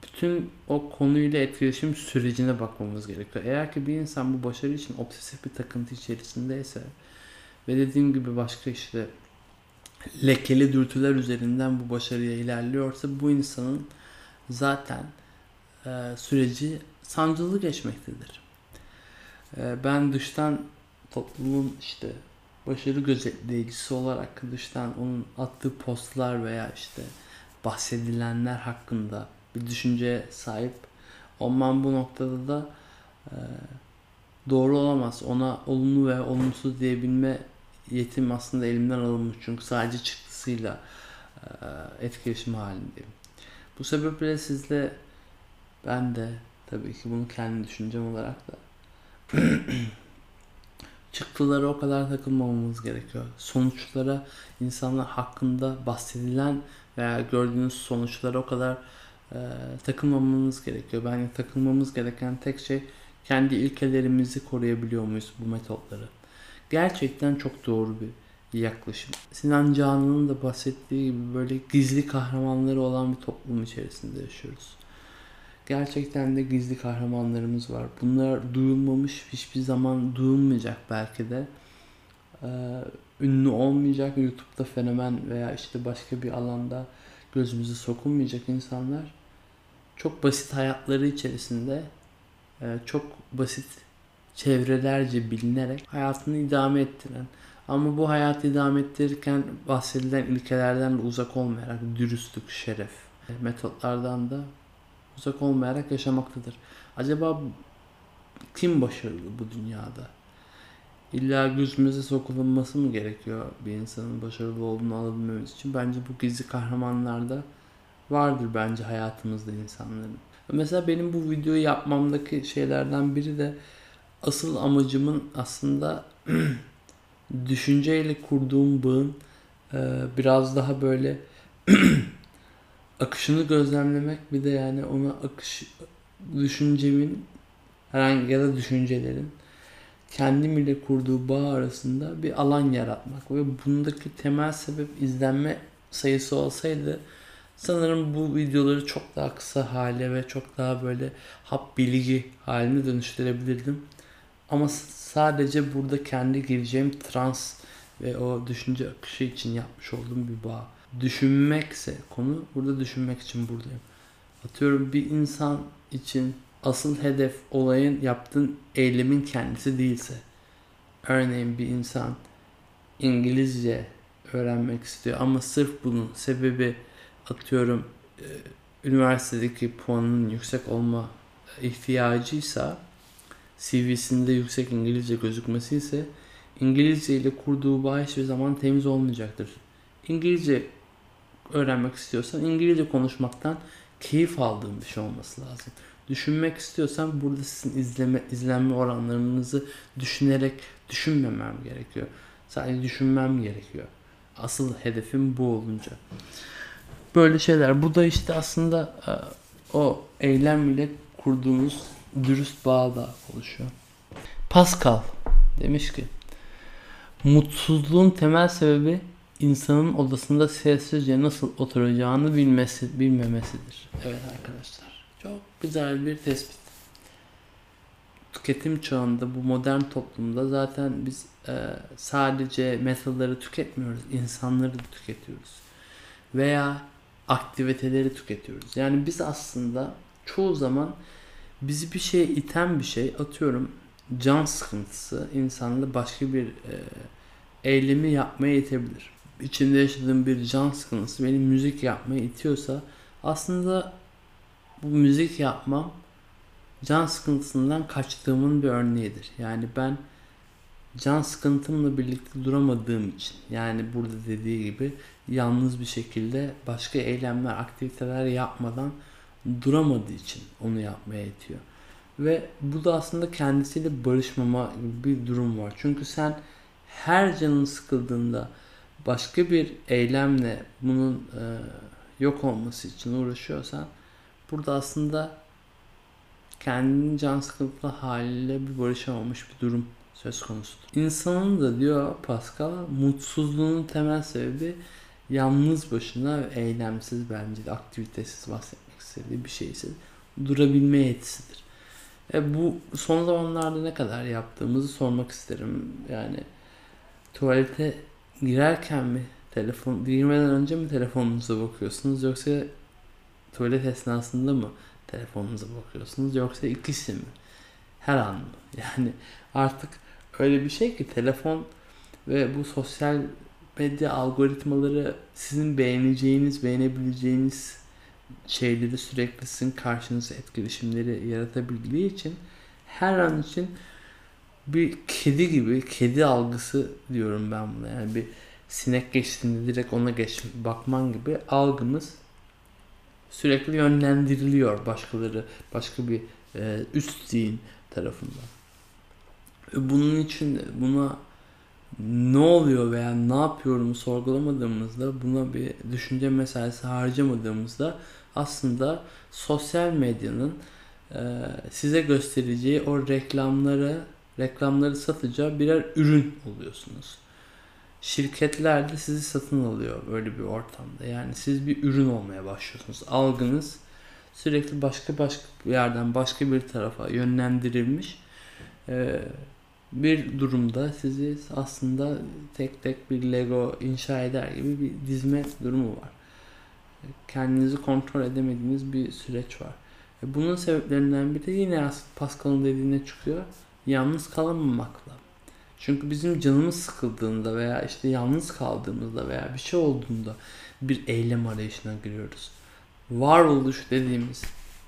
bütün o konuyla etkileşim sürecine bakmamız gerekiyor. Eğer ki bir insan bu başarı için obsesif bir takıntı içerisindeyse ve dediğim gibi başka işte lekeli dürtüler üzerinden bu başarıya ilerliyorsa bu insanın zaten e, süreci sancılı geçmektedir. E, ben dıştan toplumun işte başarı gözetleyicisi olarak dıştan onun attığı postlar veya işte bahsedilenler hakkında bir düşünceye sahip olmam bu noktada da e, doğru olamaz. Ona olumlu ve olumsuz diyebilme yetim aslında elimden alınmış çünkü sadece çıktısıyla etkileşim halindeyim. Bu sebeple sizle ben de tabii ki bunu kendi düşüncem olarak da çıktılara o kadar takılmamamız gerekiyor. Sonuçlara insanlar hakkında bahsedilen veya gördüğünüz sonuçlara o kadar e, takılmamamız gerekiyor. Bence takılmamız gereken tek şey kendi ilkelerimizi koruyabiliyor muyuz bu metotları. Gerçekten çok doğru bir yaklaşım. Sinan Canan'ın da bahsettiği gibi böyle gizli kahramanları olan bir toplum içerisinde yaşıyoruz. Gerçekten de gizli kahramanlarımız var. Bunlar duyulmamış, hiçbir zaman duyulmayacak belki de. Ee, ünlü olmayacak, YouTube'da fenomen veya işte başka bir alanda gözümüze sokulmayacak insanlar çok basit hayatları içerisinde e, çok basit çevrelerce bilinerek hayatını idame ettiren ama bu hayatı idame ettirirken bahsedilen ilkelerden de uzak olmayarak dürüstlük, şeref metotlardan da uzak olmayarak yaşamaktadır. Acaba kim başarılı bu dünyada? İlla gözümüze sokulunması mı gerekiyor bir insanın başarılı olduğunu alabilmemiz için? Bence bu gizli kahramanlarda vardır bence hayatımızda insanların. Mesela benim bu videoyu yapmamdaki şeylerden biri de asıl amacımın aslında düşünceyle kurduğum bağın e, biraz daha böyle akışını gözlemlemek bir de yani ona akış düşüncemin herhangi ya da düşüncelerin kendim ile kurduğu bağ arasında bir alan yaratmak ve bundaki temel sebep izlenme sayısı olsaydı sanırım bu videoları çok daha kısa hale ve çok daha böyle hap bilgi haline dönüştürebilirdim. Ama sadece burada kendi gireceğim trans ve o düşünce akışı için yapmış olduğum bir bağ. Düşünmekse konu burada düşünmek için buradayım. Atıyorum bir insan için asıl hedef olayın yaptığın eylemin kendisi değilse. Örneğin bir insan İngilizce öğrenmek istiyor ama sırf bunun sebebi atıyorum e, üniversitedeki puanının yüksek olma ihtiyacıysa CV'sinde yüksek İngilizce gözükmesi ise İngilizce ile kurduğu bağ hiçbir zaman temiz olmayacaktır. İngilizce öğrenmek istiyorsan İngilizce konuşmaktan keyif aldığın bir şey olması lazım. Düşünmek istiyorsan burada sizin izleme, izlenme oranlarınızı düşünerek düşünmemem gerekiyor. Sadece düşünmem gerekiyor. Asıl hedefim bu olunca. Böyle şeyler. Bu da işte aslında e, o eylem ile kurduğunuz dürüst bağda oluşuyor. Pascal demiş ki mutsuzluğun temel sebebi insanın odasında sessizce nasıl oturacağını bilmesi, bilmemesidir. Evet arkadaşlar. Çok güzel bir tespit. Tüketim çağında bu modern toplumda zaten biz e, sadece metalları tüketmiyoruz, insanları da tüketiyoruz. Veya aktiviteleri tüketiyoruz. Yani biz aslında çoğu zaman bizi bir şeye iten bir şey atıyorum can sıkıntısı insanla başka bir e, eylemi yapmaya itebilir. İçinde yaşadığım bir can sıkıntısı beni müzik yapmaya itiyorsa aslında bu müzik yapmam can sıkıntısından kaçtığımın bir örneğidir. Yani ben can sıkıntımla birlikte duramadığım için yani burada dediği gibi yalnız bir şekilde başka eylemler, aktiviteler yapmadan duramadığı için onu yapmaya itiyor. Ve bu da aslında kendisiyle barışmama bir durum var. Çünkü sen her canın sıkıldığında başka bir eylemle bunun e, yok olması için uğraşıyorsan burada aslında kendini can sıkıntılı haliyle bir barışamamış bir durum söz konusudur. İnsanın da diyor Pascal mutsuzluğunun temel sebebi yalnız başına ve eylemsiz bence aktivitesiz bahsetmek istediği bir şeyse durabilme yetisidir. E bu son zamanlarda ne kadar yaptığımızı sormak isterim. Yani tuvalete girerken mi telefon girmeden önce mi telefonunuza bakıyorsunuz yoksa tuvalet esnasında mı telefonunuza bakıyorsunuz yoksa ikisi mi? Her an mı? Yani artık öyle bir şey ki telefon ve bu sosyal medya algoritmaları sizin beğeneceğiniz, beğenebileceğiniz şeyleri sürekli sizin karşınıza etkileşimleri yaratabildiği için her an için bir kedi gibi, kedi algısı diyorum ben buna. Yani bir sinek geçtiğinde direkt ona geç bakman gibi algımız sürekli yönlendiriliyor başkaları, başka bir e, üst zihin tarafından. Bunun için buna ne oluyor veya ne yapıyorum sorgulamadığımızda buna bir düşünce meselesi harcamadığımızda aslında sosyal medyanın e, size göstereceği o reklamları reklamları satacağı birer ürün oluyorsunuz. Şirketler de sizi satın alıyor böyle bir ortamda. Yani siz bir ürün olmaya başlıyorsunuz. Algınız sürekli başka başka bir yerden başka bir tarafa yönlendirilmiş. Ee, bir durumda sizi aslında tek tek bir Lego inşa eder gibi bir dizme durumu var. Kendinizi kontrol edemediğiniz bir süreç var. E, bunun sebeplerinden biri yine Pascal'ın dediğine çıkıyor. Yalnız kalamamakla. Çünkü bizim canımız sıkıldığında veya işte yalnız kaldığımızda veya bir şey olduğunda bir eylem arayışına giriyoruz. Varoluş dediğimiz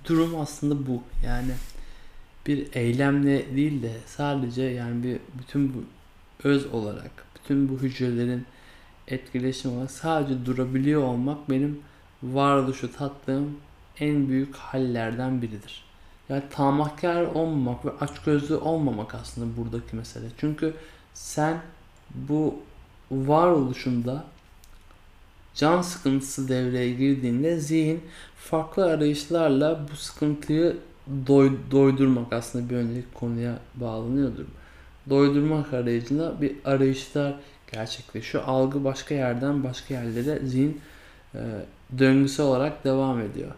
durum aslında bu. Yani bir eylemle değil de sadece yani bir bütün bu öz olarak bütün bu hücrelerin etkileşim olarak sadece durabiliyor olmak benim varoluşu tattığım en büyük hallerden biridir. Yani tamahkar olmamak ve açgözlü olmamak aslında buradaki mesele. Çünkü sen bu varoluşunda can sıkıntısı devreye girdiğinde zihin farklı arayışlarla bu sıkıntıyı doy, doydurmak aslında bir önceki konuya bağlanıyordur. Doydurmak arayışında bir arayışlar gerçekleşiyor. Algı başka yerden başka yerlere zihin e, döngüsü olarak devam ediyor.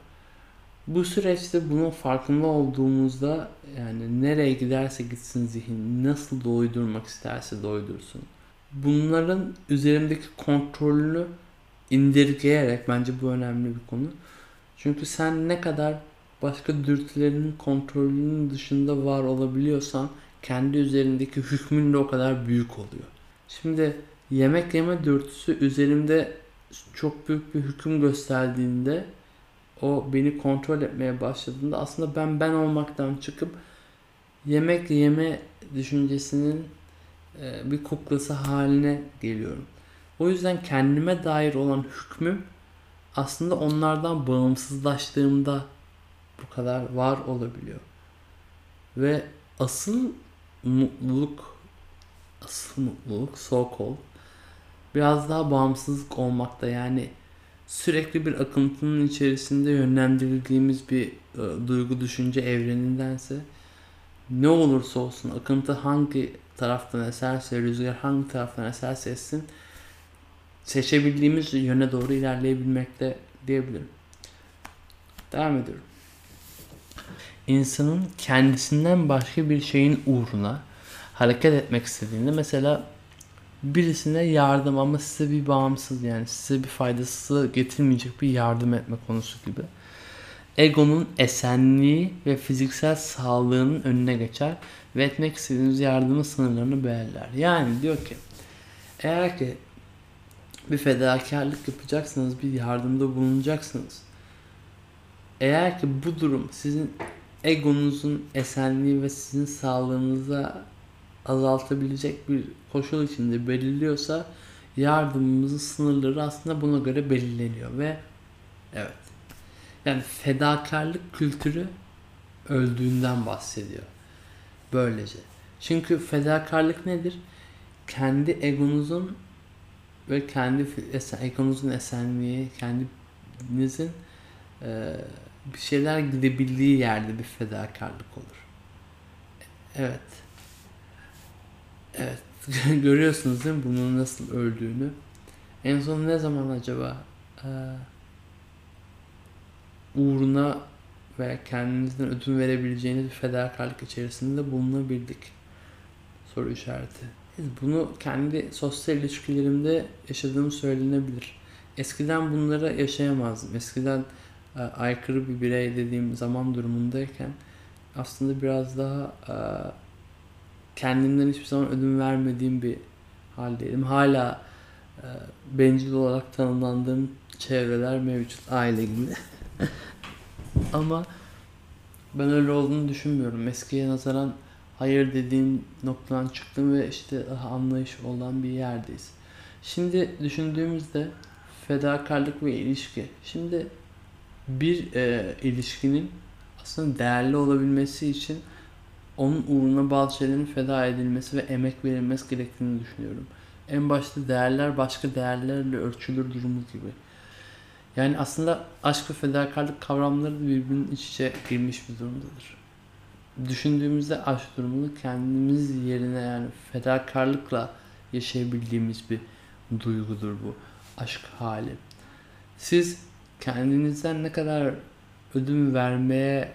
Bu süreçte bunun farkında olduğumuzda yani nereye giderse gitsin zihin, nasıl doydurmak isterse doydursun. Bunların üzerindeki kontrolünü indirgeyerek bence bu önemli bir konu. Çünkü sen ne kadar başka dürtülerinin kontrolünün dışında var olabiliyorsan kendi üzerindeki hükmün de o kadar büyük oluyor. Şimdi yemek yeme dürtüsü üzerimde çok büyük bir hüküm gösterdiğinde o beni kontrol etmeye başladığında aslında ben ben olmaktan çıkıp yemek yeme düşüncesinin e, bir kuklası haline geliyorum. O yüzden kendime dair olan hükmüm aslında onlardan bağımsızlaştığımda bu kadar var olabiliyor. Ve asıl mutluluk asıl mutluluk so called biraz daha bağımsızlık olmakta yani sürekli bir akıntının içerisinde yönlendirildiğimiz bir e, duygu düşünce evrenindense ne olursa olsun akıntı hangi taraftan eserse rüzgar hangi taraftan eserse essin seçebildiğimiz yöne doğru ilerleyebilmekte diyebilirim. Devam ediyorum. İnsanın kendisinden başka bir şeyin uğruna hareket etmek istediğinde mesela birisine yardım ama size bir bağımsız yani size bir faydası getirmeyecek bir yardım etme konusu gibi. Egonun esenliği ve fiziksel sağlığının önüne geçer ve etmek istediğiniz yardımın sınırlarını belirler. Yani diyor ki eğer ki bir fedakarlık yapacaksınız, bir yardımda bulunacaksınız. Eğer ki bu durum sizin egonuzun esenliği ve sizin sağlığınıza azaltabilecek bir koşul içinde belirliyorsa yardımımızın sınırları aslında buna göre belirleniyor ve evet yani fedakarlık kültürü öldüğünden bahsediyor. Böylece. Çünkü fedakarlık nedir? Kendi egonuzun ve kendi esen, egonuzun esenliği, kendinizin e, bir şeyler gidebildiği yerde bir fedakarlık olur. Evet. Evet. Görüyorsunuz değil mi bunun nasıl öldüğünü? En son ne zaman acaba e, uğruna ve kendinizden ödün verebileceğiniz bir fedakarlık içerisinde bulunabildik? Soru işareti. Bunu kendi sosyal ilişkilerimde yaşadığım söylenebilir. Eskiden bunları yaşayamazdım. Eskiden e, aykırı bir birey dediğim zaman durumundayken aslında biraz daha e, kendimden hiçbir zaman ödün vermediğim bir haldeydim. Hala e, bencil olarak tanımlandığım çevreler mevcut aile gibi. Ama ben öyle olduğunu düşünmüyorum. Eskiye nazaran hayır dediğim noktadan çıktım ve işte daha anlayış olan bir yerdeyiz. Şimdi düşündüğümüzde fedakarlık ve ilişki. Şimdi bir e, ilişkinin aslında değerli olabilmesi için onun uğruna bazı şeylerin feda edilmesi ve emek verilmesi gerektiğini düşünüyorum. En başta değerler başka değerlerle ölçülür durumu gibi. Yani aslında aşk ve fedakarlık kavramları da birbirinin iç içe girmiş bir durumdadır. Düşündüğümüzde aşk durumunu kendimiz yerine yani fedakarlıkla yaşayabildiğimiz bir duygudur bu aşk hali. Siz kendinizden ne kadar ödün vermeye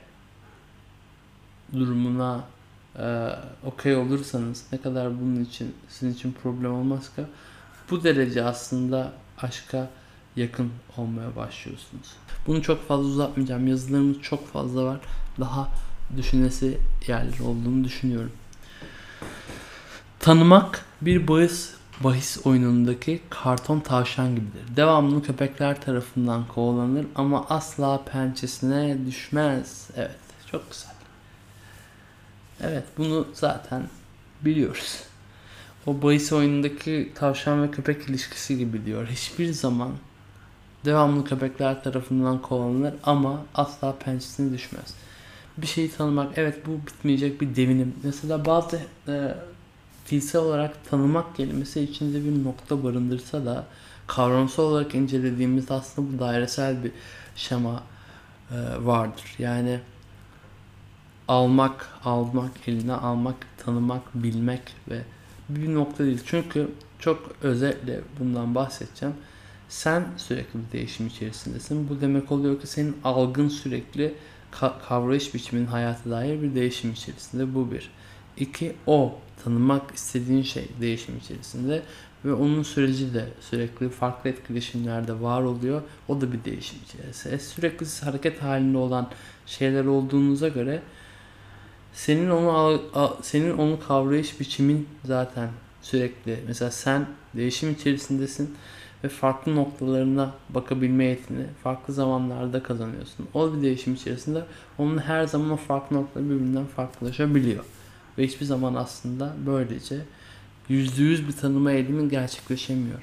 durumuna e, okey olursanız ne kadar bunun için sizin için problem olmaz ki bu derece aslında aşka yakın olmaya başlıyorsunuz. Bunu çok fazla uzatmayacağım. Yazılarımız çok fazla var. Daha düşünesi yerler olduğunu düşünüyorum. Tanımak bir bahis bahis oyunundaki karton tavşan gibidir. Devamlı köpekler tarafından kovalanır ama asla pençesine düşmez. Evet, çok güzel. Evet, bunu zaten biliyoruz. O bahis oyunundaki tavşan ve köpek ilişkisi gibi diyor. Hiçbir zaman devamlı köpekler tarafından kovalanır ama asla pençesine düşmez. Bir şeyi tanımak, evet bu bitmeyecek bir devinim. Mesela bazı e, fiilsel olarak tanımak kelimesi içinde bir nokta barındırsa da kavramsal olarak incelediğimizde aslında bu dairesel bir şema e, vardır. Yani almak, almak, eline almak, tanımak, bilmek ve bir nokta değil. Çünkü çok özetle bundan bahsedeceğim. Sen sürekli bir değişim içerisindesin. Bu demek oluyor ki senin algın sürekli kavrayış biçimin hayata dair bir değişim içerisinde. Bu bir. İki, o tanımak istediğin şey değişim içerisinde ve onun süreci de sürekli farklı etkileşimlerde var oluyor. O da bir değişim içerisinde. Sürekli hareket halinde olan şeyler olduğunuza göre senin onu senin onu kavrayış biçimin zaten sürekli mesela sen değişim içerisindesin ve farklı noktalarına bakabilme yetini farklı zamanlarda kazanıyorsun. O bir değişim içerisinde onun her zaman o farklı noktaları birbirinden farklılaşabiliyor. Ve hiçbir zaman aslında böylece yüzde yüz bir tanıma eğilimi gerçekleşemiyor.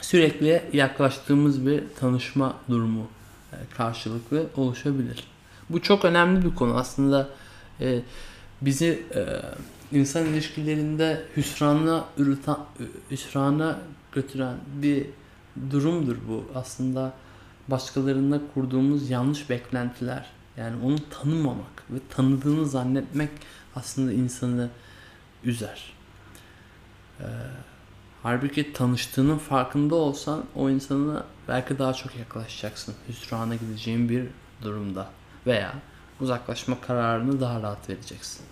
Sürekli yaklaştığımız bir tanışma durumu e, karşılıklı oluşabilir. Bu çok önemli bir konu. Aslında e, bizi e, insan ilişkilerinde hüsrana, ürüten, hüsrana götüren bir durumdur bu. Aslında başkalarında kurduğumuz yanlış beklentiler. Yani onu tanımamak ve tanıdığını zannetmek aslında insanı üzer. Ee, halbuki tanıştığının farkında olsan o insana belki daha çok yaklaşacaksın. Hüsrana gideceğin bir durumda veya uzaklaşma kararını daha rahat vereceksin.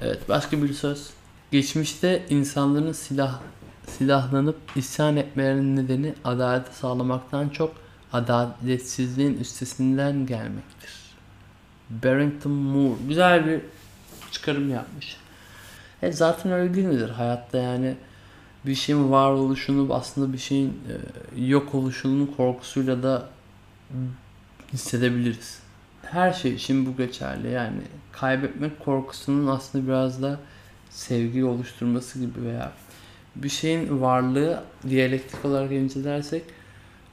Evet başka bir söz. Geçmişte insanların silah silahlanıp isyan etmelerinin nedeni adaleti sağlamaktan çok adaletsizliğin üstesinden gelmektir. Barrington Moore güzel bir çıkarım yapmış. E zaten öyle değil midir hayatta yani bir şeyin var oluşunu aslında bir şeyin e, yok oluşunun korkusuyla da hissedebiliriz. Her şey için bu geçerli yani kaybetmek korkusunun aslında biraz da sevgi oluşturması gibi veya bir şeyin varlığı diyalektik olarak incelersek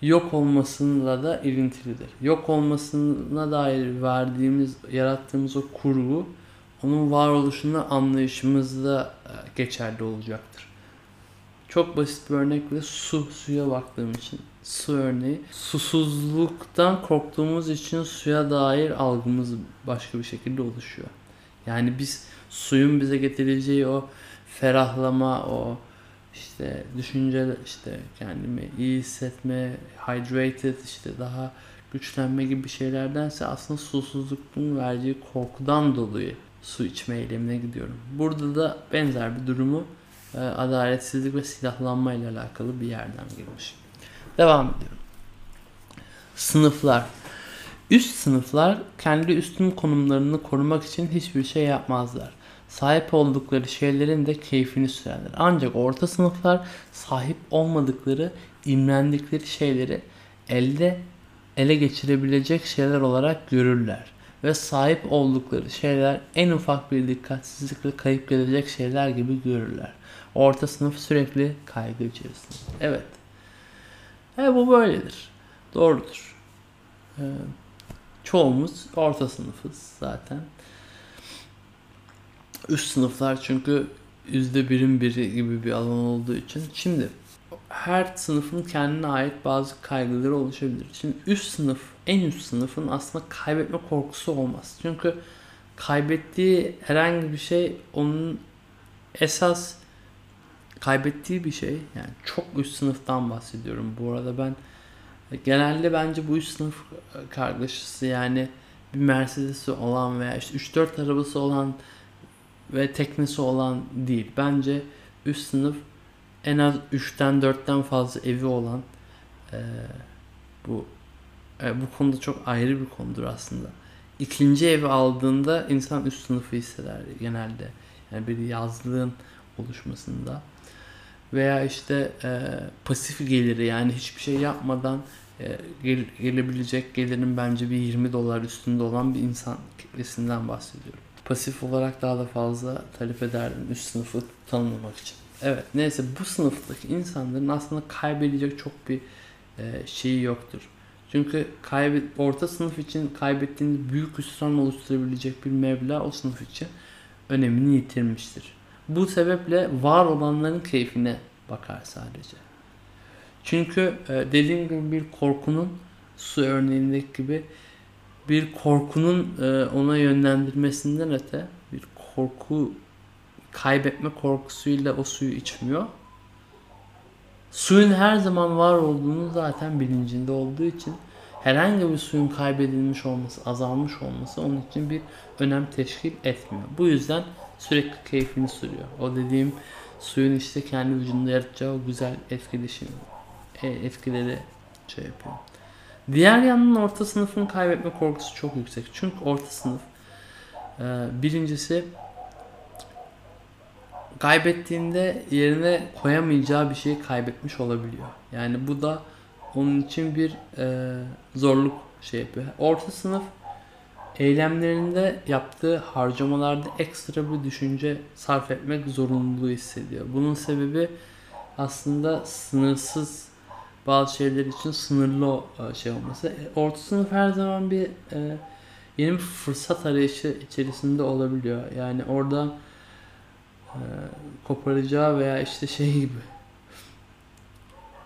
yok olmasıyla da ilintilidir. Yok olmasına dair verdiğimiz, yarattığımız o kurgu onun varoluşunu anlayışımızda e, geçerli olacaktır. Çok basit bir örnekle su, suya baktığım için su örneği. Susuzluktan korktuğumuz için suya dair algımız başka bir şekilde oluşuyor. Yani biz suyun bize getireceği o ferahlama, o işte düşünce işte kendimi iyi hissetme, hydrated işte daha güçlenme gibi şeylerdense aslında susuzluğun verdiği korkudan dolayı su içme eylemine gidiyorum. Burada da benzer bir durumu e, adaletsizlik ve silahlanma ile alakalı bir yerden girmiş. Devam ediyorum. Sınıflar. Üst sınıflar kendi üstün konumlarını korumak için hiçbir şey yapmazlar sahip oldukları şeylerin de keyfini sürerler. Ancak orta sınıflar sahip olmadıkları, imrendikleri şeyleri elde ele geçirebilecek şeyler olarak görürler. Ve sahip oldukları şeyler en ufak bir dikkatsizlikle kayıp gelecek şeyler gibi görürler. Orta sınıf sürekli kaygı içerisinde. Evet. Evet bu böyledir. Doğrudur. Ee, çoğumuz orta sınıfız zaten. Üst sınıflar çünkü yüzde birin biri gibi bir alan olduğu için. Şimdi her sınıfın kendine ait bazı kaygıları oluşabilir. Şimdi üst sınıf, en üst sınıfın aslında kaybetme korkusu olmaz. Çünkü kaybettiği herhangi bir şey onun esas kaybettiği bir şey. Yani çok üst sınıftan bahsediyorum. Bu arada ben genelde bence bu üst sınıf kargaşası yani bir Mercedes'i olan veya işte 3-4 arabası olan ve teknesi olan değil. Bence üst sınıf en az 3'ten 4'ten fazla evi olan e, bu e, bu konuda çok ayrı bir konudur aslında. İkinci evi aldığında insan üst sınıfı hisseder genelde. Yani bir yazlığın oluşmasında veya işte e, pasif geliri yani hiçbir şey yapmadan e, gel, gelebilecek gelirin bence bir 20 dolar üstünde olan bir insan kitlesinden bahsediyorum. Pasif olarak daha da fazla talep ederdim üst sınıfı tanımlamak için. Evet neyse bu sınıftaki insanların aslında kaybedecek çok bir e, şeyi yoktur. Çünkü kaybet, orta sınıf için kaybettiğiniz büyük hüsran oluşturabilecek bir meblağ o sınıf için önemini yitirmiştir. Bu sebeple var olanların keyfine bakar sadece. Çünkü e, dediğim gibi bir korkunun su örneğindeki gibi bir korkunun e, ona yönlendirmesinden öte bir korku kaybetme korkusuyla o suyu içmiyor. Suyun her zaman var olduğunu zaten bilincinde olduğu için herhangi bir suyun kaybedilmiş olması, azalmış olması onun için bir önem teşkil etmiyor. Bu yüzden sürekli keyfini sürüyor. O dediğim suyun işte kendi vücudunda yaratacağı o güzel etkileşim, e, etkileri şey yapıyor. Diğer yandan orta sınıfın kaybetme korkusu çok yüksek. Çünkü orta sınıf e, birincisi kaybettiğinde yerine koyamayacağı bir şeyi kaybetmiş olabiliyor. Yani bu da onun için bir e, zorluk şey yapıyor. Orta sınıf eylemlerinde yaptığı harcamalarda ekstra bir düşünce sarf etmek zorunluluğu hissediyor. Bunun sebebi aslında sınırsız bazı şeyler için sınırlı e, şey olması. E, orta sınıf her zaman bir e, yeni bir fırsat arayışı içerisinde olabiliyor. Yani oradan e, koparacağı veya işte şey gibi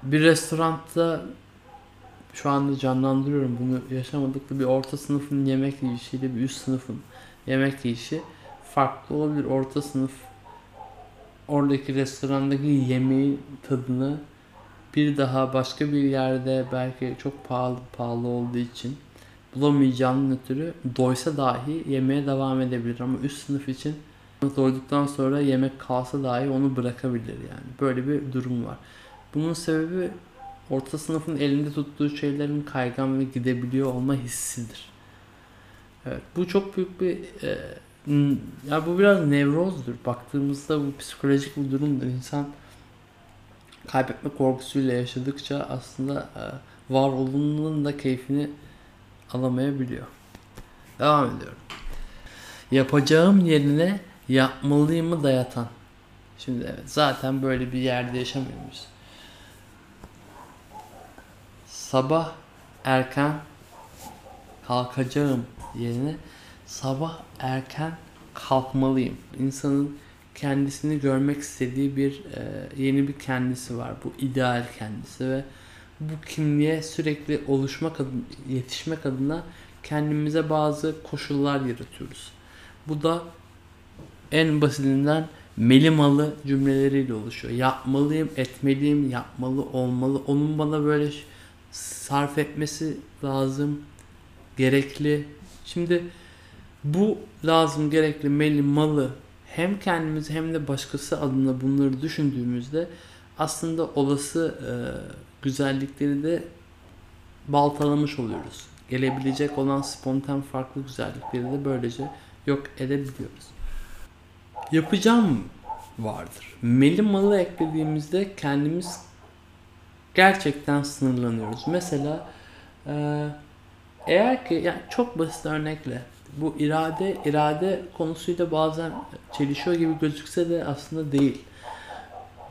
bir restoranda şu anda canlandırıyorum bunu yaşamadık da bir orta sınıfın yemek yiyişiyle bir üst sınıfın yemek yiyişi farklı olabilir. Orta sınıf oradaki restorandaki yemeğin tadını bir daha başka bir yerde belki çok pahalı pahalı olduğu için bulamayacağının ötürü doysa dahi yemeye devam edebilir ama üst sınıf için doyduktan sonra yemek kalsa dahi onu bırakabilir yani. Böyle bir durum var. Bunun sebebi orta sınıfın elinde tuttuğu şeylerin kaygan ve gidebiliyor olma hissidir. Evet, bu çok büyük bir e, ya bu biraz nevrozdur. Baktığımızda bu psikolojik bir durumdur. İnsan kaybetme korkusuyla yaşadıkça aslında e, var olduğunun da keyfini alamayabiliyor. Devam ediyorum. Yapacağım yerine yapmalıyımı dayatan. Şimdi evet zaten böyle bir yerde yaşamıyor muyuz? Sabah erken kalkacağım yerine sabah erken kalkmalıyım. İnsanın kendisini görmek istediği bir e, yeni bir kendisi var. Bu ideal kendisi ve bu kimliğe sürekli oluşmak adına, yetişmek adına kendimize bazı koşullar yaratıyoruz. Bu da en basitinden melimalı cümleleriyle oluşuyor. Yapmalıyım, etmeliyim, yapmalı, olmalı. Onun bana böyle sarf etmesi lazım, gerekli. Şimdi bu lazım, gerekli, melimalı hem kendimiz hem de başkası adına bunları düşündüğümüzde aslında olası e, güzellikleri de baltalamış oluyoruz. Gelebilecek olan spontan farklı güzellikleri de böylece yok edebiliyoruz yapacağım vardır. Meli malı eklediğimizde kendimiz gerçekten sınırlanıyoruz. Mesela e, eğer ki yani çok basit örnekle bu irade irade konusuyla bazen çelişiyor gibi gözükse de aslında değil.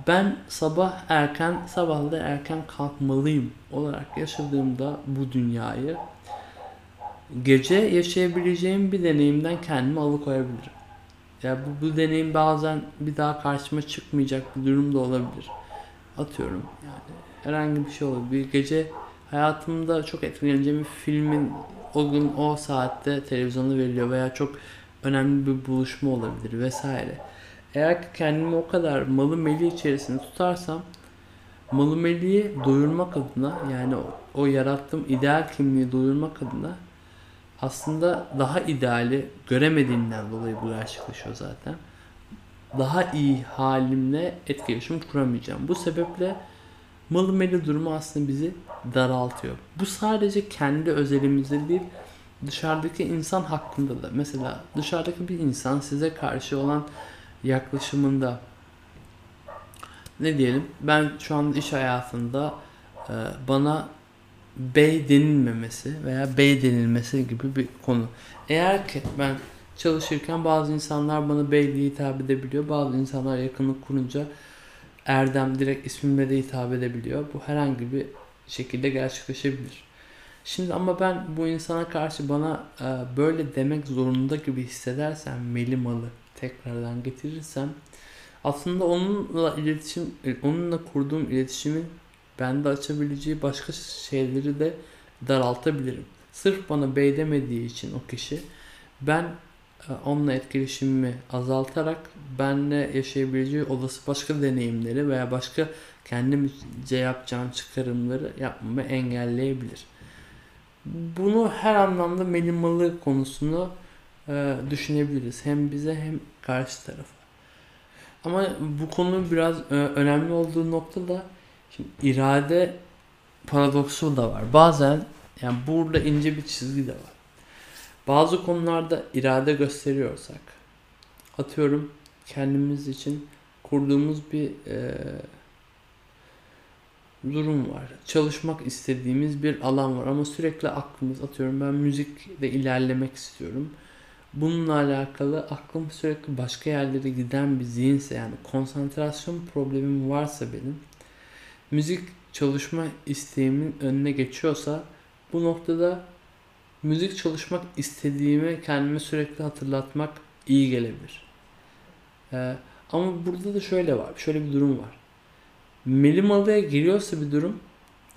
Ben sabah erken sabahda erken kalkmalıyım olarak yaşadığımda bu dünyayı gece yaşayabileceğim bir deneyimden kendimi alıkoyabilirim. Ya bu, bu deneyim bazen bir daha karşıma çıkmayacak bir durum da olabilir. Atıyorum yani herhangi bir şey olur. Bir gece hayatımda çok etkileneceğim bir filmin o gün o saatte televizyonda veriliyor veya çok önemli bir buluşma olabilir vesaire. Eğer ki kendimi o kadar malı meli içerisinde tutarsam malı meliyi doyurmak adına yani o, o yarattığım ideal kimliği doyurmak adına aslında daha ideali göremediğinden dolayı bu gerçekleşiyor zaten. Daha iyi halimle etkileşim kuramayacağım. Bu sebeple malı meli durumu aslında bizi daraltıyor. Bu sadece kendi özelimizde değil, dışarıdaki insan hakkında da. Mesela dışarıdaki bir insan size karşı olan yaklaşımında ne diyelim ben şu an iş hayatında e, bana bey denilmemesi veya bey denilmesi gibi bir konu. Eğer ki ben çalışırken bazı insanlar bana bey diye hitap edebiliyor. Bazı insanlar yakınlık kurunca Erdem direkt ismimle de hitap edebiliyor. Bu herhangi bir şekilde gerçekleşebilir. Şimdi ama ben bu insana karşı bana e, böyle demek zorunda gibi hissedersem melimalı tekrardan getirirsem aslında onunla iletişim onunla kurduğum iletişimin bende açabileceği başka şeyleri de daraltabilirim. Sırf bana bey demediği için o kişi ben e, onunla etkileşimimi azaltarak benle yaşayabileceği olası başka deneyimleri veya başka kendimce yapacağım çıkarımları yapmamı engelleyebilir. Bunu her anlamda melimalı konusunu e, düşünebiliriz. Hem bize hem karşı tarafa. Ama bu konu biraz e, önemli olduğu nokta da şimdi irade paradoksu da var. Bazen yani burada ince bir çizgi de var. Bazı konularda irade gösteriyorsak atıyorum kendimiz için kurduğumuz bir e, durum var. Çalışmak istediğimiz bir alan var ama sürekli aklımız atıyorum ben müzikle ilerlemek istiyorum. Bununla alakalı aklım sürekli başka yerlere giden bir zihinse yani konsantrasyon problemim varsa benim müzik çalışma isteğimin önüne geçiyorsa bu noktada müzik çalışmak istediğimi kendime sürekli hatırlatmak iyi gelebilir. Ee, ama burada da şöyle var, şöyle bir durum var. Melimalı'ya giriyorsa bir durum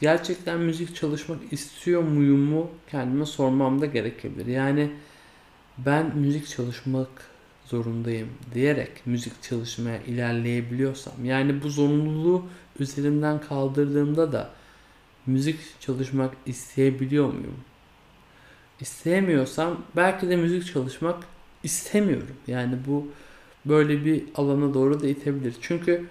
gerçekten müzik çalışmak istiyor muyumu kendime sormam da gerekebilir. Yani ben müzik çalışmak zorundayım diyerek müzik çalışmaya ilerleyebiliyorsam yani bu zorunluluğu üzerimden kaldırdığımda da müzik çalışmak isteyebiliyor muyum? İsteyemiyorsam belki de müzik çalışmak istemiyorum. Yani bu böyle bir alana doğru da itebilir. Çünkü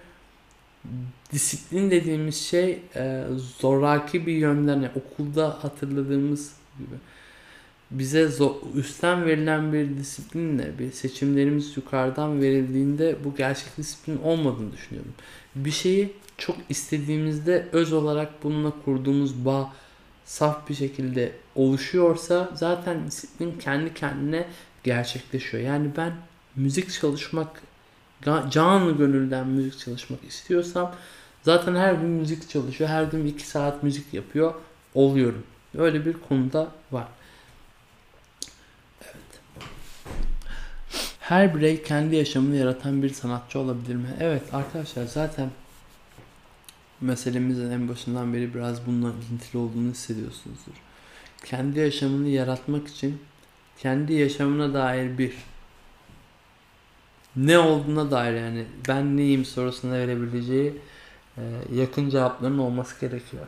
disiplin dediğimiz şey e, zoraki bir yönden yani okulda hatırladığımız gibi bize zor, üstten verilen bir disiplinle bir seçimlerimiz yukarıdan verildiğinde bu gerçek disiplin olmadığını düşünüyorum. Bir şeyi çok istediğimizde öz olarak bununla kurduğumuz bağ saf bir şekilde oluşuyorsa zaten disiplin kendi kendine gerçekleşiyor. Yani ben müzik çalışmak canlı gönülden müzik çalışmak istiyorsam zaten her gün müzik çalışıyor. Her gün 2 saat müzik yapıyor oluyorum. Öyle bir konuda var. Evet. Her birey kendi yaşamını yaratan bir sanatçı olabilir mi? Evet arkadaşlar zaten meselemizin en başından beri biraz bununla ilintili olduğunu hissediyorsunuzdur. Kendi yaşamını yaratmak için kendi yaşamına dair bir ne olduğuna dair yani ben neyim sorusuna verebileceği e, yakın cevapların olması gerekiyor.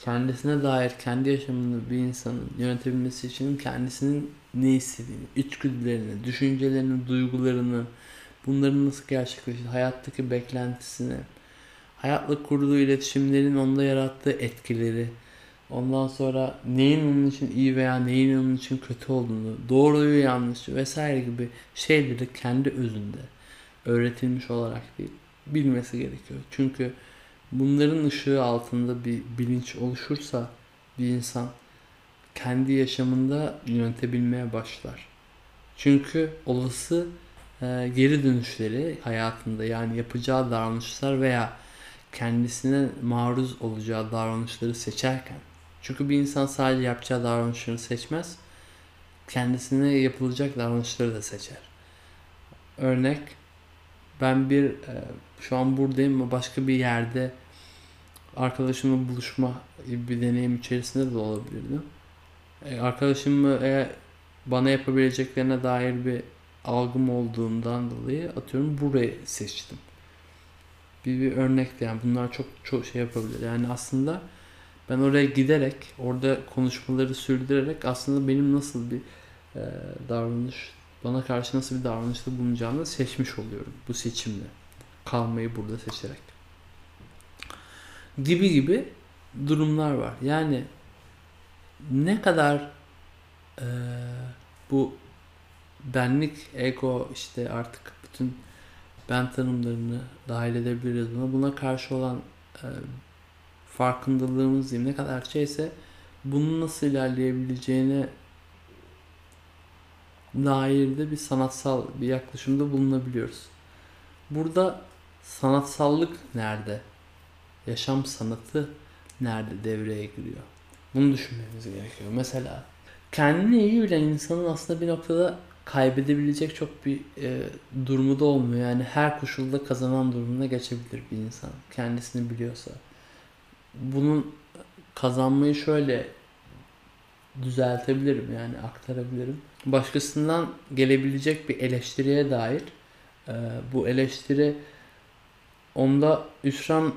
Kendisine dair kendi yaşamını bir insanın yönetebilmesi için kendisinin ne istediğini, içgüdülerini, düşüncelerini, duygularını, bunların nasıl gerçekleştiğini, hayattaki beklentisini, hayatla kurduğu iletişimlerin onda yarattığı etkileri, ondan sonra neyin onun için iyi veya neyin onun için kötü olduğunu, doğruyu yanlışı vesaire gibi şeyleri kendi özünde öğretilmiş olarak değil, bilmesi gerekiyor. Çünkü bunların ışığı altında bir bilinç oluşursa bir insan kendi yaşamında yönetebilmeye başlar. Çünkü olası e, geri dönüşleri hayatında yani yapacağı davranışlar veya kendisine maruz olacağı davranışları seçerken çünkü bir insan sadece yapacağı davranışları seçmez kendisine yapılacak davranışları da seçer. örnek ben bir e, şu an buradayım ama başka bir yerde arkadaşımla buluşma bir deneyim içerisinde de olabilirdim. E, arkadaşımı eğer bana yapabileceklerine dair bir algım olduğundan dolayı atıyorum burayı seçtim. Bir, bir örnekti yani bunlar çok çok şey yapabilir. Yani aslında ben oraya giderek orada konuşmaları sürdürerek aslında benim nasıl bir e, davranış bana karşı nasıl bir davranışta bulunacağını seçmiş oluyorum bu seçimle. Kalmayı burada seçerek. Gibi gibi durumlar var. Yani ne kadar e, bu benlik, ego işte artık bütün ben tanımlarını dahil edebiliriz buna. Buna karşı olan e, farkındalığımız diyeyim ne kadar şeyse bunun nasıl ilerleyebileceğine dair de bir sanatsal bir yaklaşımda bulunabiliyoruz. Burada sanatsallık nerede? Yaşam sanatı nerede devreye giriyor? Bunu düşünmemiz gerekiyor. Mesela kendini iyi bilen insanın aslında bir noktada kaybedebilecek çok bir e, durumu da olmuyor. Yani her koşulda kazanan durumuna geçebilir bir insan. Kendisini biliyorsa. Bunun kazanmayı şöyle düzeltebilirim yani aktarabilirim. Başkasından gelebilecek bir eleştiriye dair e, bu eleştiri onda üsran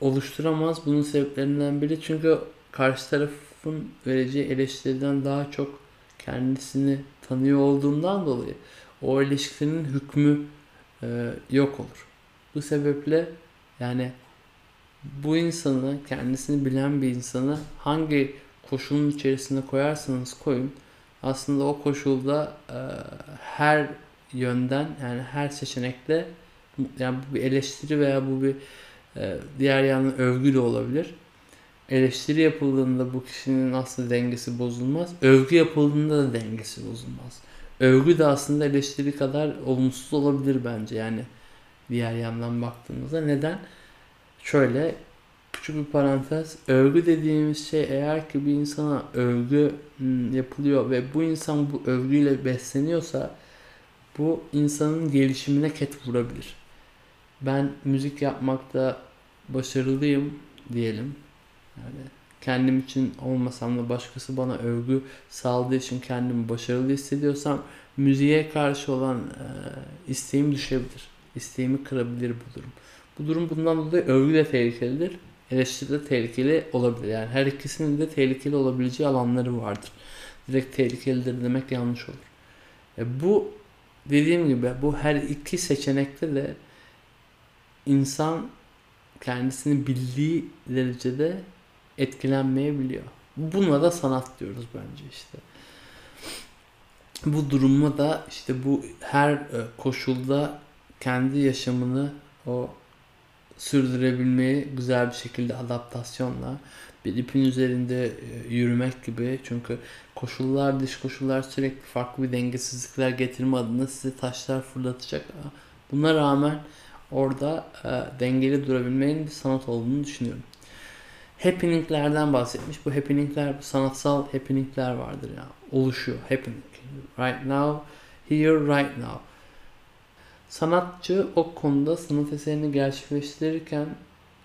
oluşturamaz. Bunun sebeplerinden biri çünkü karşı tarafın vereceği eleştiriden daha çok kendisini tanıyor olduğundan dolayı o ilişkinin hükmü e, yok olur. Bu sebeple yani bu insanı, kendisini bilen bir insanı hangi koşulun içerisine koyarsanız koyun aslında o koşulda e, her yönden yani her seçenekte yani bu bir eleştiri veya bu bir e, diğer yandan övgü de olabilir. Eleştiri yapıldığında bu kişinin aslında dengesi bozulmaz. Övgü yapıldığında da dengesi bozulmaz. Övgü de aslında eleştiri kadar olumsuz olabilir bence yani diğer yandan baktığımızda. Neden? Şöyle küçük bir parantez. Övgü dediğimiz şey eğer ki bir insana övgü hmm, yapılıyor ve bu insan bu övgüyle besleniyorsa bu insanın gelişimine ket vurabilir. Ben müzik yapmakta başarılıyım diyelim. Yani kendim için olmasam da başkası bana övgü sağladığı için kendimi başarılı hissediyorsam müziğe karşı olan e, isteğim düşebilir. İsteğimi kırabilir bu durum. Bu durum bundan dolayı övgü de tehlikelidir. Eleştiri de tehlikeli olabilir. Yani her ikisinin de tehlikeli olabileceği alanları vardır. Direkt tehlikelidir demek yanlış olur. E bu dediğim gibi bu her iki seçenekte de insan kendisini bildiği derecede etkilenmeyebiliyor. Buna da sanat diyoruz bence işte. Bu durumda da işte bu her e, koşulda kendi yaşamını o sürdürebilmeyi güzel bir şekilde adaptasyonla bir ipin üzerinde e, yürümek gibi çünkü koşullar dış koşullar sürekli farklı bir dengesizlikler getirme adına size taşlar fırlatacak. Buna rağmen orada e, dengeli durabilmenin bir sanat olduğunu düşünüyorum. Happening'lerden bahsetmiş. Bu happening'ler, sanatsal happening'ler vardır ya. Oluşuyor. Happening. Right now, here, right now. Sanatçı o konuda sanat eserini gerçekleştirirken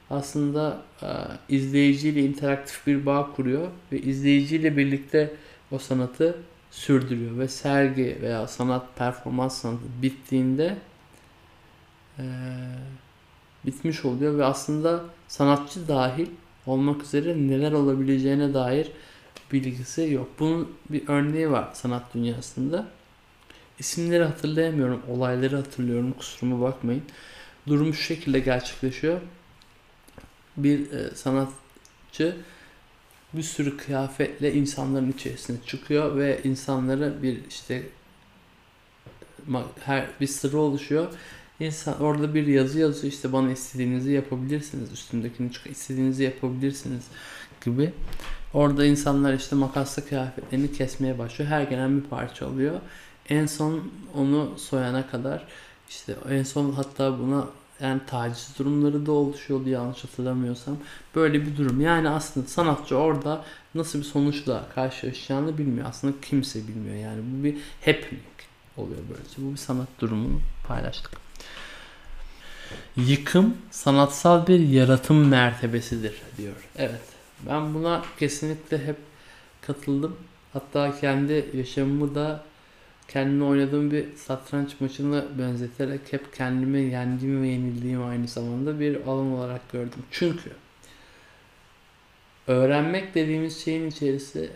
aslında e, izleyiciyle interaktif bir bağ kuruyor ve izleyiciyle birlikte o sanatı sürdürüyor ve sergi veya sanat performans sanatı bittiğinde e, bitmiş oluyor ve aslında sanatçı dahil olmak üzere neler olabileceğine dair bilgisi yok. Bunun bir örneği var sanat dünyasında. İsimleri hatırlayamıyorum, olayları hatırlıyorum, kusuruma bakmayın. Durum şu şekilde gerçekleşiyor. Bir e, sanatçı bir sürü kıyafetle insanların içerisine çıkıyor ve insanlara bir işte her bir sıra oluşuyor. İnsan orada bir yazı yazıyor işte bana istediğinizi yapabilirsiniz. Üstümdekini çık istediğinizi yapabilirsiniz gibi. Orada insanlar işte makasla kıyafetlerini kesmeye başlıyor. Her gelen bir parça oluyor. En son onu soyana kadar işte en son hatta buna yani taciz durumları da oluşuyordu yanlış hatırlamıyorsam. Böyle bir durum. Yani aslında sanatçı orada nasıl bir sonuçla karşılaşacağını bilmiyor. Aslında kimse bilmiyor. Yani bu bir happening. oluyor böylece. Bu bir sanat durumunu paylaştık. Yıkım sanatsal bir yaratım mertebesidir diyor. Evet. Ben buna kesinlikle hep katıldım. Hatta kendi yaşamımı da kendime oynadığım bir satranç maçını benzeterek hep kendimi yendiğim ve yenildiğim aynı zamanda bir alan olarak gördüm. Çünkü öğrenmek dediğimiz şeyin içerisi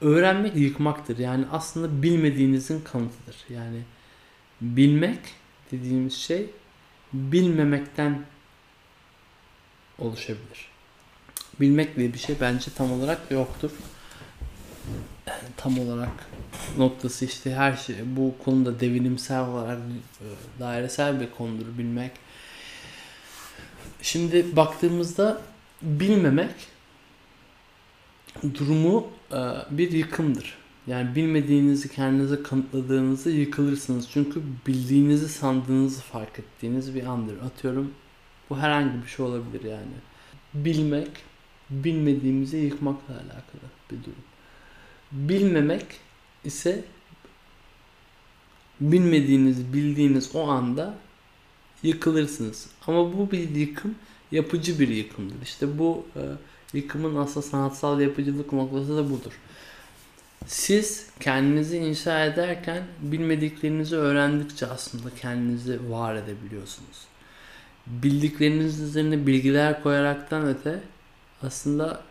öğrenmek yıkmaktır. Yani aslında bilmediğinizin kanıtıdır. Yani bilmek dediğimiz şey bilmemekten oluşabilir. Bilmek diye bir şey bence tam olarak yoktur. Tam olarak noktası işte her şey bu konuda devinimsel olarak e, dairesel bir konudur bilmek. Şimdi baktığımızda bilmemek durumu e, bir yıkımdır. Yani bilmediğinizi kendinize kanıtladığınızda yıkılırsınız. Çünkü bildiğinizi sandığınızı fark ettiğiniz bir andır. Atıyorum bu herhangi bir şey olabilir yani. Bilmek, bilmediğimizi yıkmakla alakalı bir durum. Bilmemek ise bilmediğiniz, bildiğiniz o anda yıkılırsınız. Ama bu bir yıkım yapıcı bir yıkımdır. İşte bu e, yıkımın aslında sanatsal yapıcılık noktası da budur. Siz kendinizi inşa ederken bilmediklerinizi öğrendikçe aslında kendinizi var edebiliyorsunuz. Bildikleriniz üzerine bilgiler koyaraktan öte aslında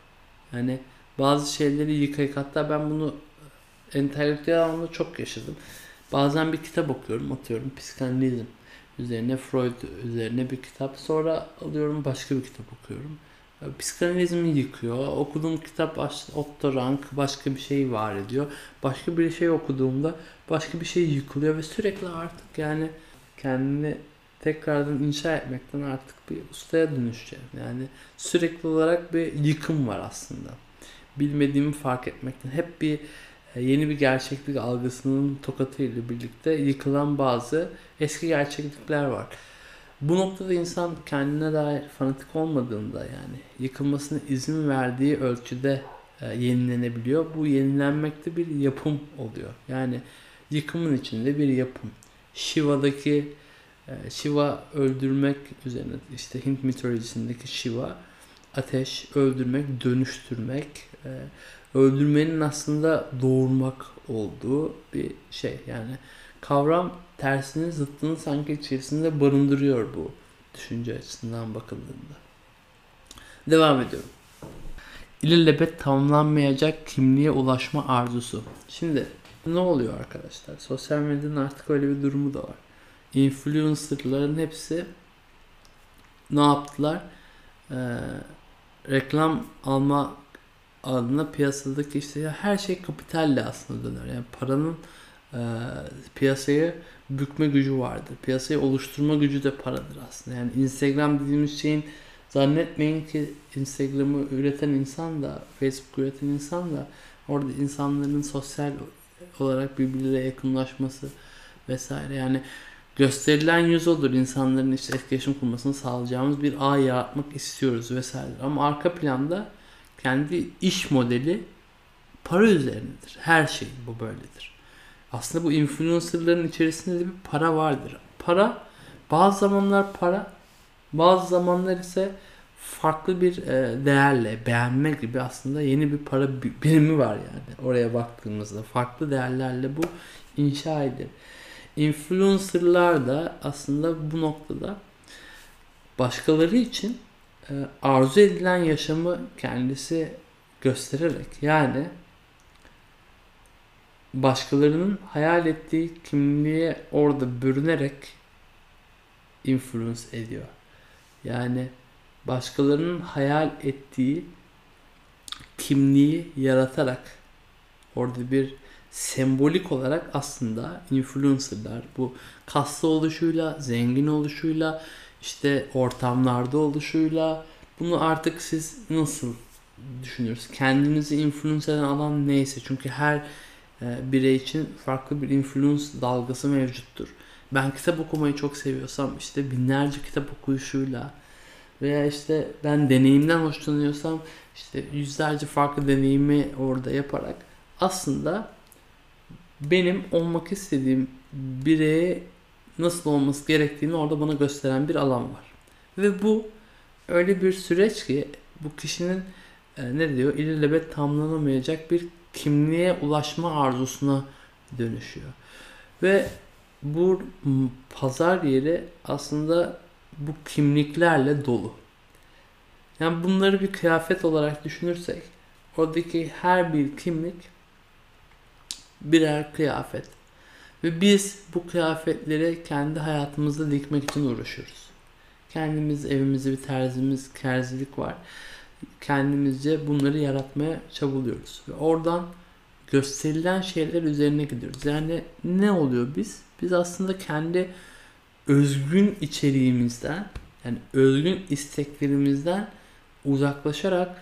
yani bazı şeyleri yıkayık hatta ben bunu entelektüel anlamda çok yaşadım. Bazen bir kitap okuyorum atıyorum psikanalizm üzerine Freud üzerine bir kitap sonra alıyorum başka bir kitap okuyorum psikanalizmi yıkıyor. Okuduğum kitap Otto Rank başka bir şey var ediyor. Başka bir şey okuduğumda başka bir şey yıkılıyor ve sürekli artık yani kendini tekrardan inşa etmekten artık bir ustaya dönüşeceğim. Yani sürekli olarak bir yıkım var aslında. Bilmediğimi fark etmekten hep bir e, yeni bir gerçeklik algısının tokatıyla birlikte yıkılan bazı eski gerçeklikler var. Bu noktada insan kendine dair fanatik olmadığında yani yıkılmasına izin verdiği ölçüde e, yenilenebiliyor. Bu yenilenmekte bir yapım oluyor. Yani yıkımın içinde bir yapım. Shiva'daki e, Shiva öldürmek üzerine işte Hint mitolojisindeki Shiva ateş, öldürmek, dönüştürmek, e, öldürmenin aslında doğurmak olduğu bir şey. Yani kavram tersini zıttını sanki içerisinde barındırıyor bu düşünce açısından bakıldığında. Devam ediyorum. İlelebet tamamlanmayacak kimliğe ulaşma arzusu. Şimdi ne oluyor arkadaşlar? Sosyal medyanın artık öyle bir durumu da var. Influencerların hepsi ne yaptılar? Ee, reklam alma adına piyasadaki işte her şey kapitalle aslında döner. Yani paranın e, piyasayı bükme gücü vardır. Piyasayı oluşturma gücü de paradır aslında. Yani Instagram dediğimiz şeyin zannetmeyin ki Instagram'ı üreten insan da Facebook üreten insan da orada insanların sosyal olarak birbirleriyle yakınlaşması vesaire. Yani gösterilen yüz odur. insanların işte etkileşim kurmasını sağlayacağımız bir ağ yaratmak istiyoruz vesaire. Ama arka planda kendi iş modeli para üzerinedir. Her şey bu böyledir aslında bu influencerların içerisinde de bir para vardır. Para bazı zamanlar para bazı zamanlar ise farklı bir e, değerle beğenme gibi aslında yeni bir para birimi var yani oraya baktığımızda farklı değerlerle bu inşa edilir. Influencerlar da aslında bu noktada başkaları için arzu edilen yaşamı kendisi göstererek yani başkalarının hayal ettiği kimliğe orada bürünerek influence ediyor. Yani başkalarının hayal ettiği kimliği yaratarak orada bir sembolik olarak aslında influencerlar bu kaslı oluşuyla, zengin oluşuyla, işte ortamlarda oluşuyla bunu artık siz nasıl düşünüyorsunuz? Kendinizi influence eden alan neyse çünkü her e, birey için farklı bir influence dalgası mevcuttur. Ben kitap okumayı çok seviyorsam işte binlerce kitap okuyuşuyla veya işte ben deneyimden hoşlanıyorsam işte yüzlerce farklı deneyimi orada yaparak aslında benim olmak istediğim bireye nasıl olması gerektiğini orada bana gösteren bir alan var. Ve bu öyle bir süreç ki bu kişinin e, ne diyor ilelebet tamamlanamayacak bir kimliğe ulaşma arzusuna dönüşüyor. Ve bu pazar yeri aslında bu kimliklerle dolu. Yani bunları bir kıyafet olarak düşünürsek oradaki her bir kimlik birer kıyafet. Ve biz bu kıyafetleri kendi hayatımızda dikmek için uğraşıyoruz. Kendimiz evimizde bir terzimiz, kerzilik var. Kendimizce bunları yaratmaya çabalıyoruz. Ve oradan gösterilen şeyler üzerine gidiyoruz. Yani ne oluyor biz? Biz aslında kendi özgün içeriğimizden yani özgün isteklerimizden uzaklaşarak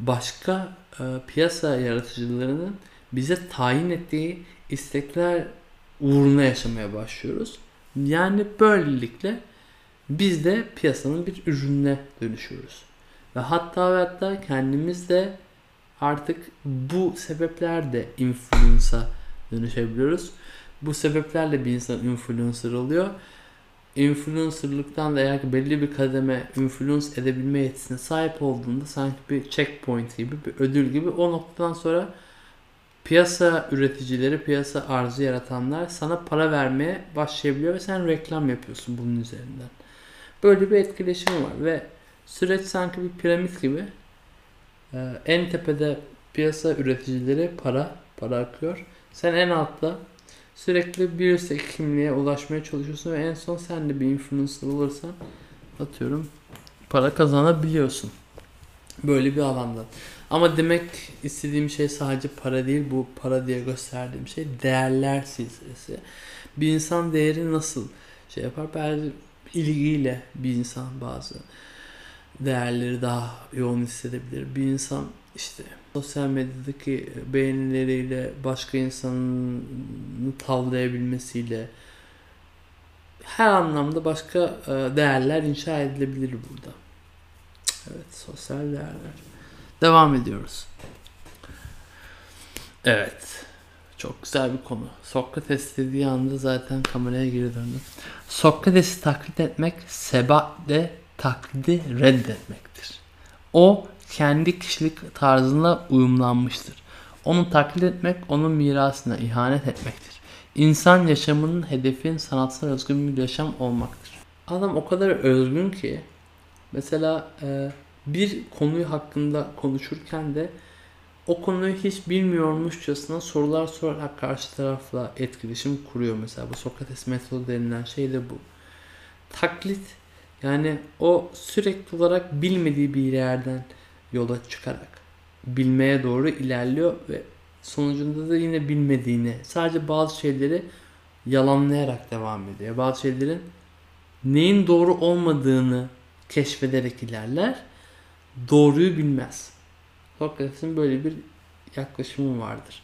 başka e, piyasa yaratıcılarının bize tayin ettiği istekler uğruna yaşamaya başlıyoruz. Yani böylelikle biz de piyasanın bir ürününe dönüşüyoruz. Ve hatta ve hatta kendimiz de artık bu sebeplerle influence'a dönüşebiliyoruz. Bu sebeplerle bir insan influencer oluyor. Influencerlıktan da eğer belli bir kademe influence edebilme yetisine sahip olduğunda sanki bir checkpoint gibi bir ödül gibi o noktadan sonra piyasa üreticileri, piyasa arzı yaratanlar sana para vermeye başlayabiliyor ve sen reklam yapıyorsun bunun üzerinden. Böyle bir etkileşim var ve süreç sanki bir piramit gibi. Ee, en tepede piyasa üreticileri para, para akıyor. Sen en altta sürekli bir üstteki kimliğe ulaşmaya çalışıyorsun ve en son sen de bir influencer olursan atıyorum para kazanabiliyorsun. Böyle bir alandan. Ama demek istediğim şey sadece para değil. Bu para diye gösterdiğim şey değerler silsilesi. Bir insan değeri nasıl şey yapar? Belki ilgiyle bir insan bazı değerleri daha yoğun hissedebilir. Bir insan işte sosyal medyadaki beğenileriyle başka insanın tavlayabilmesiyle her anlamda başka e, değerler inşa edilebilir burada. Evet, sosyal değerler. Devam ediyoruz. Evet. Çok güzel bir konu. Sokrates dediği anda zaten kameraya geri döndüm. Sokrates'i taklit etmek sebatle taklidi reddetmektir. O kendi kişilik tarzına uyumlanmıştır. Onu taklit etmek onun mirasına ihanet etmektir. İnsan yaşamının hedefin sanatsal özgün bir yaşam olmaktır. Adam o kadar özgün ki mesela e, bir konuyu hakkında konuşurken de o konuyu hiç bilmiyormuşçasına sorular sorarak karşı tarafla etkileşim kuruyor mesela. Bu Sokrates metodu denilen şey de bu. Taklit yani o sürekli olarak bilmediği bir yerden yola çıkarak bilmeye doğru ilerliyor ve sonucunda da yine bilmediğini sadece bazı şeyleri yalanlayarak devam ediyor. Bazı şeylerin neyin doğru olmadığını keşfederek ilerler. Doğruyu bilmez. Sokrates'in böyle bir yaklaşımı vardır.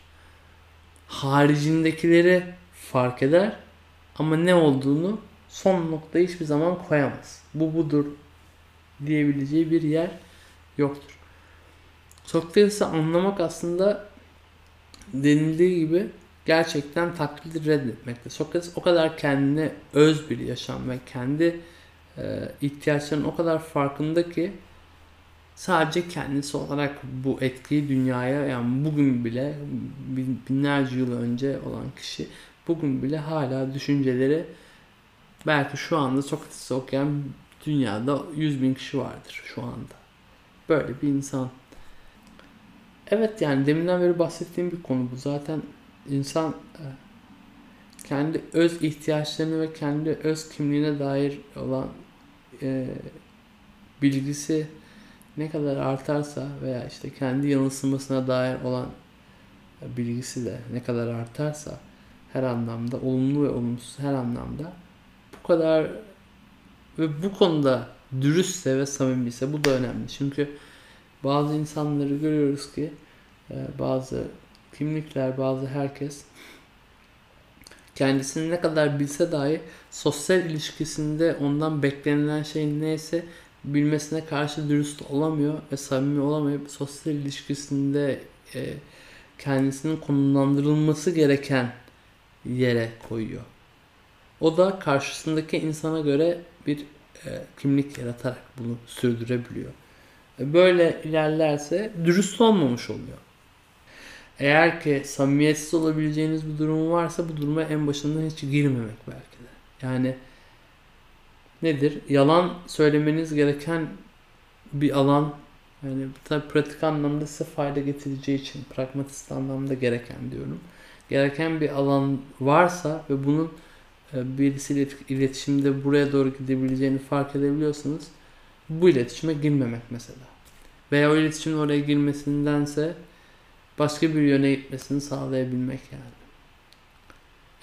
Haricindekileri fark eder ama ne olduğunu son noktayı hiçbir zaman koyamaz. Bu budur diyebileceği bir yer yoktur. Sokrates'i anlamak aslında denildiği gibi gerçekten taklidi reddetmekte. Sokrates o kadar kendine öz bir yaşam ve kendi e, ihtiyaçlarının o kadar farkında ki sadece kendisi olarak bu etkiyi dünyaya yani bugün bile binlerce yıl önce olan kişi bugün bile hala düşünceleri belki şu anda Sokrates'i okuyan dünyada 100 bin kişi vardır şu anda. Böyle bir insan. Evet yani deminden beri bahsettiğim bir konu bu. Zaten insan e, kendi öz ihtiyaçlarını ve kendi öz kimliğine dair olan e, bilgisi ne kadar artarsa veya işte kendi yanılsımasına dair olan bilgisi de ne kadar artarsa her anlamda olumlu ve olumsuz her anlamda bu kadar ve bu konuda dürüstse ve samimiyse bu da önemli. Çünkü bazı insanları görüyoruz ki e, bazı kimlikler, bazı herkes kendisini ne kadar bilse dahi sosyal ilişkisinde ondan beklenilen şey neyse bilmesine karşı dürüst olamıyor ve samimi olamayıp sosyal ilişkisinde e, kendisinin konumlandırılması gereken yere koyuyor. O da karşısındaki insana göre bir e, kimlik yaratarak bunu sürdürebiliyor. E, böyle ilerlerse dürüst olmamış oluyor. Eğer ki samimiyetsiz olabileceğiniz bir durum varsa bu duruma en başından hiç girmemek belki de. Yani nedir? Yalan söylemeniz gereken bir alan yani tabii pratik anlamda size fayda getireceği için pragmatist anlamda gereken diyorum. Gereken bir alan varsa ve bunun e, birisiyle iletişimde buraya doğru gidebileceğini fark edebiliyorsanız bu iletişime girmemek mesela. Veya o iletişimin oraya girmesindense başka bir yöne gitmesini sağlayabilmek yani.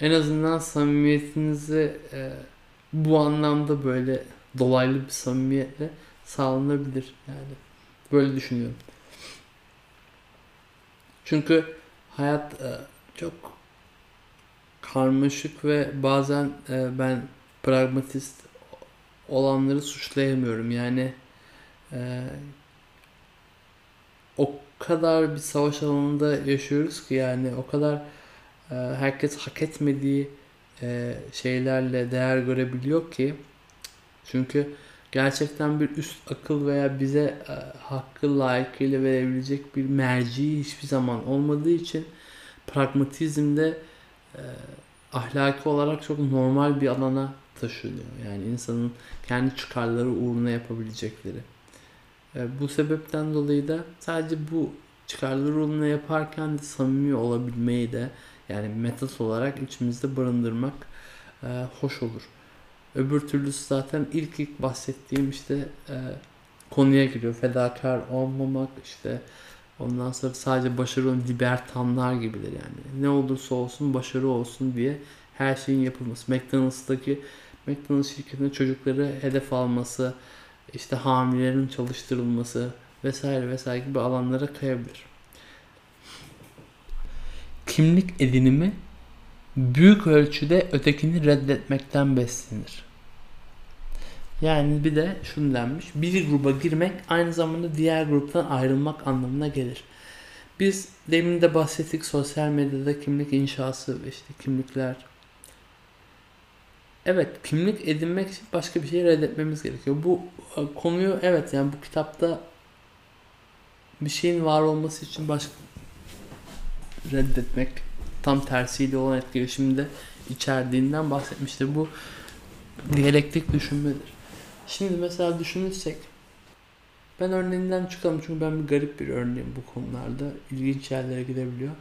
En azından samimiyetinizi e, bu anlamda böyle dolaylı bir samimiyetle sağlanabilir yani. Böyle düşünüyorum. Çünkü hayat e, çok karmaşık ve bazen e, ben pragmatist olanları suçlayamıyorum. Yani e, o kadar bir savaş alanında yaşıyoruz ki yani o kadar herkes hak etmediği e, şeylerle değer görebiliyor ki çünkü gerçekten bir üst akıl veya bize e, hakkı layıkıyla verebilecek bir merci hiçbir zaman olmadığı için pragmatizmde e, ahlaki olarak çok normal bir alana taşınıyor. Yani insanın kendi çıkarları uğruna yapabilecekleri. E, bu sebepten dolayı da sadece bu çıkarları uğruna yaparken de samimi olabilmeyi de yani metot olarak içimizde barındırmak e, hoş olur. Öbür türlüsü zaten ilk ilk bahsettiğim işte e, konuya giriyor. Fedakar olmamak işte ondan sonra sadece başarı olan libertanlar gibidir yani. Ne olursa olsun başarı olsun diye her şeyin yapılması. McDonald's'taki McDonald's şirketinin çocukları hedef alması, işte hamilelerin çalıştırılması vesaire vesaire gibi alanlara kayabilir. Kimlik edinimi büyük ölçüde ötekini reddetmekten beslenir. Yani bir de şunu denmiş. Bir gruba girmek aynı zamanda diğer gruptan ayrılmak anlamına gelir. Biz demin de bahsettik sosyal medyada kimlik inşası ve işte kimlikler. Evet kimlik edinmek için başka bir şey reddetmemiz gerekiyor. Bu e, konuyu evet yani bu kitapta bir şeyin var olması için başka reddetmek tam tersiyle olan etkileşimde içerdiğinden bahsetmiştir. Bu diyalektik düşünmedir. Şimdi mesela düşünürsek ben örneğinden çıkalım çünkü ben bir garip bir örneğim bu konularda. İlginç yerlere gidebiliyor.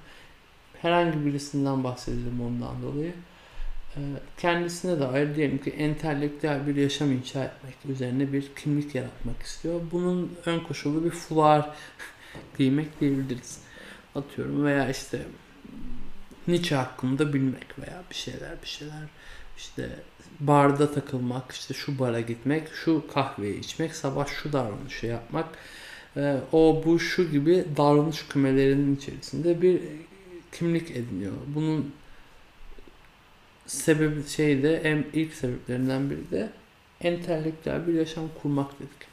Herhangi birisinden bahsedelim ondan dolayı. Ee, kendisine dair diyelim ki entelektüel bir yaşam inşa etmek üzerine bir kimlik yaratmak istiyor. Bunun ön koşulu bir fular giymek diyebiliriz. Atıyorum veya işte Nietzsche hakkında bilmek veya bir şeyler bir şeyler işte barda takılmak, işte şu bara gitmek, şu kahveyi içmek, sabah şu davranışı yapmak, e, o bu şu gibi davranış kümelerinin içerisinde bir kimlik ediniyor. Bunun sebebi şey de en ilk sebeplerinden biri de entelektüel bir yaşam kurmak dedik.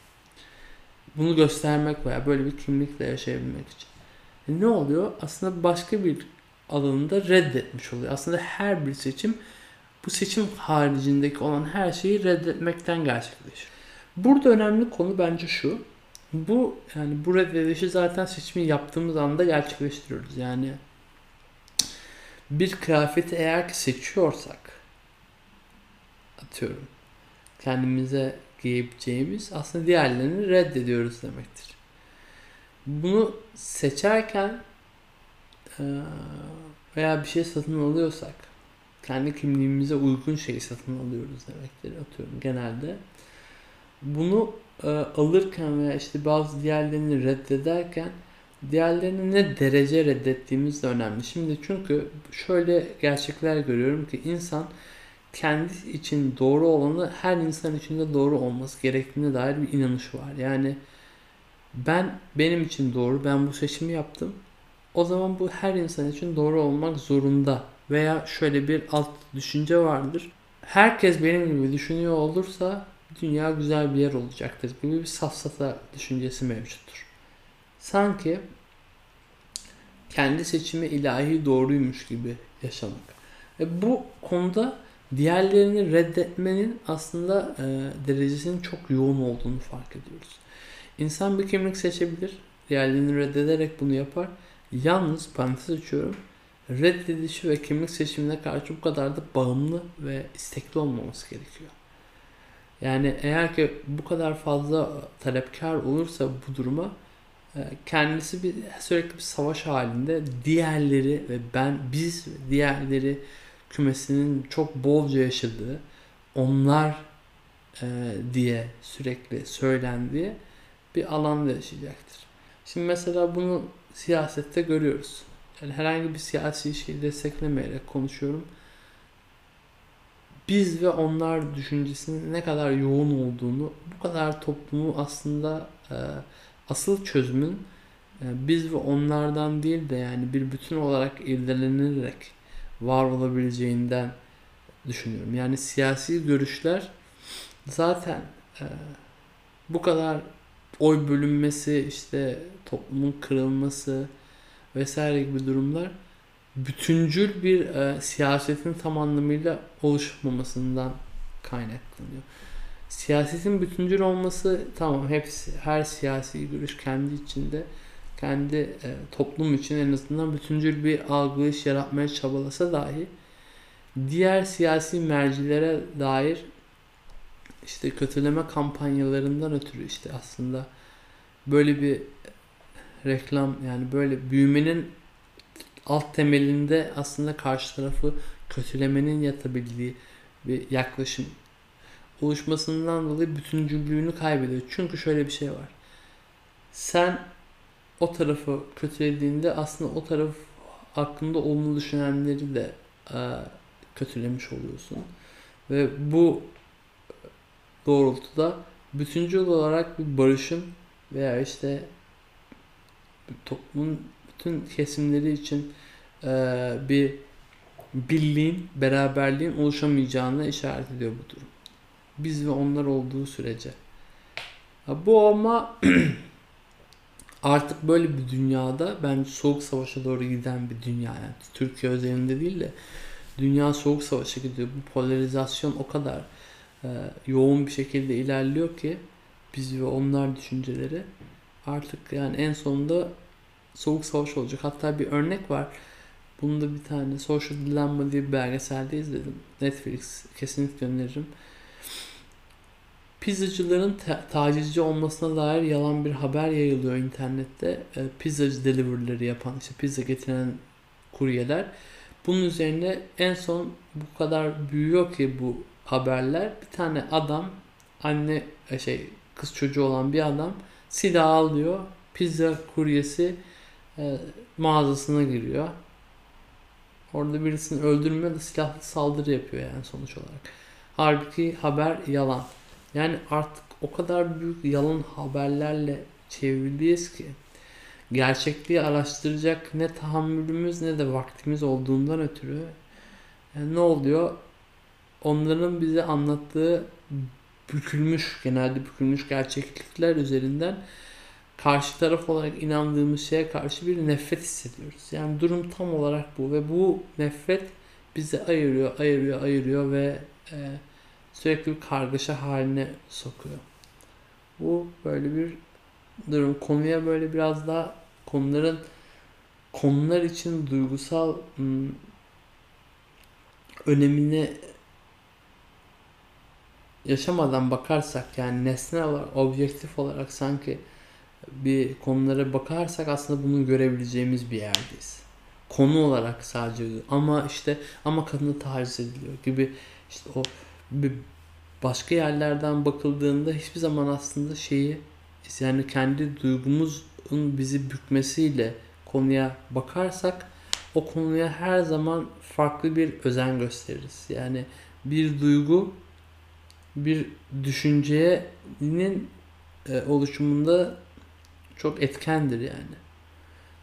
Bunu göstermek veya böyle bir kimlikle yaşayabilmek için. Ne oluyor? Aslında başka bir alanında reddetmiş oluyor. Aslında her bir seçim bu seçim haricindeki olan her şeyi reddetmekten gerçekleşir. Burada önemli konu bence şu. Bu yani bu reddedişi zaten seçimi yaptığımız anda gerçekleştiriyoruz. Yani bir kıyafeti eğer ki seçiyorsak atıyorum kendimize giyebileceğimiz aslında diğerlerini reddediyoruz demektir. Bunu seçerken veya bir şey satın alıyorsak kendi kimliğimize uygun şeyi satın alıyoruz demektir atıyorum genelde. Bunu alırken veya işte bazı diğerlerini reddederken diğerlerini ne derece reddettiğimiz de önemli. Şimdi çünkü şöyle gerçekler görüyorum ki insan kendi için doğru olanı her insan için de doğru olması gerektiğine dair bir inanış var. Yani ben benim için doğru, ben bu seçimi yaptım. O zaman bu her insan için doğru olmak zorunda veya şöyle bir alt düşünce vardır. Herkes benim gibi düşünüyor olursa dünya güzel bir yer olacaktır gibi bir safsata düşüncesi mevcuttur. Sanki kendi seçimi ilahi doğruymuş gibi yaşamak. E, bu konuda diğerlerini reddetmenin aslında e, derecesinin çok yoğun olduğunu fark ediyoruz. İnsan bir kimlik seçebilir, diğerlerini reddederek bunu yapar. Yalnız parantez açıyorum, reddedişi ve kimlik seçimine karşı bu kadar da bağımlı ve istekli olmaması gerekiyor. Yani eğer ki bu kadar fazla talepkar olursa bu duruma e, kendisi bir sürekli bir savaş halinde diğerleri ve ben biz diğerleri kümesinin çok bolca yaşadığı onlar e, diye sürekli söylendiği bir alanda yaşayacaktır. Şimdi mesela bunu siyasette görüyoruz. Yani herhangi bir siyasi şeyi desteklemeyerek konuşuyorum. Biz ve onlar düşüncesinin ne kadar yoğun olduğunu, bu kadar toplumu aslında e, asıl çözümün e, biz ve onlardan değil de yani bir bütün olarak irdelenerek var olabileceğinden düşünüyorum. Yani siyasi görüşler zaten e, bu kadar oy bölünmesi, işte toplumun kırılması vesaire gibi durumlar bütüncül bir e, siyasetin tam anlamıyla oluşmamasından kaynaklanıyor. Siyasetin bütüncül olması tamam hepsi her siyasi görüş kendi içinde kendi e, toplum için en azından bütüncül bir algılayış yaratmaya çabalasa dahi diğer siyasi mercilere dair işte kötüleme kampanyalarından ötürü işte aslında böyle bir reklam yani böyle büyümenin alt temelinde aslında karşı tarafı kötülemenin yatabildiği bir yaklaşım oluşmasından dolayı bütüncüllüğünü kaybediyor. Çünkü şöyle bir şey var. Sen o tarafı kötülediğinde aslında o taraf hakkında olumlu düşünenleri de e, kötülemiş oluyorsun. Ve bu doğrultuda bütüncül olarak bir barışın veya işte toplumun bütün kesimleri için e, bir birliğin, beraberliğin oluşamayacağını işaret ediyor bu durum. Biz ve onlar olduğu sürece. Bu ama artık böyle bir dünyada ben soğuk savaşa doğru giden bir dünya yani Türkiye özelinde değil de dünya soğuk savaşa gidiyor. Bu polarizasyon o kadar yoğun bir şekilde ilerliyor ki biz ve onlar düşünceleri artık yani en sonunda soğuk savaş olacak. Hatta bir örnek var. Bunda bir tane Social Dilemma diye bir belgeselde izledim. Netflix kesinlikle öneririm. Pizzacıların ta- tacizci olmasına dair yalan bir haber yayılıyor internette. E, pizzacı delivery'leri yapan, işte pizza getiren kuryeler. Bunun üzerine en son bu kadar büyüyor ki bu haberler. Bir tane adam, anne e, şey kız çocuğu olan bir adam silah alıyor. Pizza kuryesi e, mağazasına giriyor. Orada birisini öldürmüyor da silahlı saldırı yapıyor yani sonuç olarak. Halbuki haber yalan. Yani artık o kadar büyük yalan haberlerle çevriliyiz ki gerçekliği araştıracak ne tahammülümüz ne de vaktimiz olduğundan ötürü yani ne oluyor? Onların bize anlattığı bükülmüş, genelde bükülmüş gerçeklikler üzerinden karşı taraf olarak inandığımız şeye karşı bir nefret hissediyoruz. Yani durum tam olarak bu ve bu nefret bizi ayırıyor, ayırıyor, ayırıyor ve e, sürekli bir kargaşa haline sokuyor. Bu böyle bir durum. Konuya böyle biraz daha konuların konular için duygusal ım, önemini yaşamadan bakarsak yani nesnel olarak, objektif olarak sanki bir konulara bakarsak aslında bunu görebileceğimiz bir yerdeyiz. Konu olarak sadece ama işte ama kadını taciz ediliyor gibi işte o bir başka yerlerden bakıldığında hiçbir zaman aslında şeyi yani kendi duygumuzun bizi bükmesiyle konuya bakarsak o konuya her zaman farklı bir özen gösteririz. Yani bir duygu bir düşüncenin e, oluşumunda çok etkendir yani.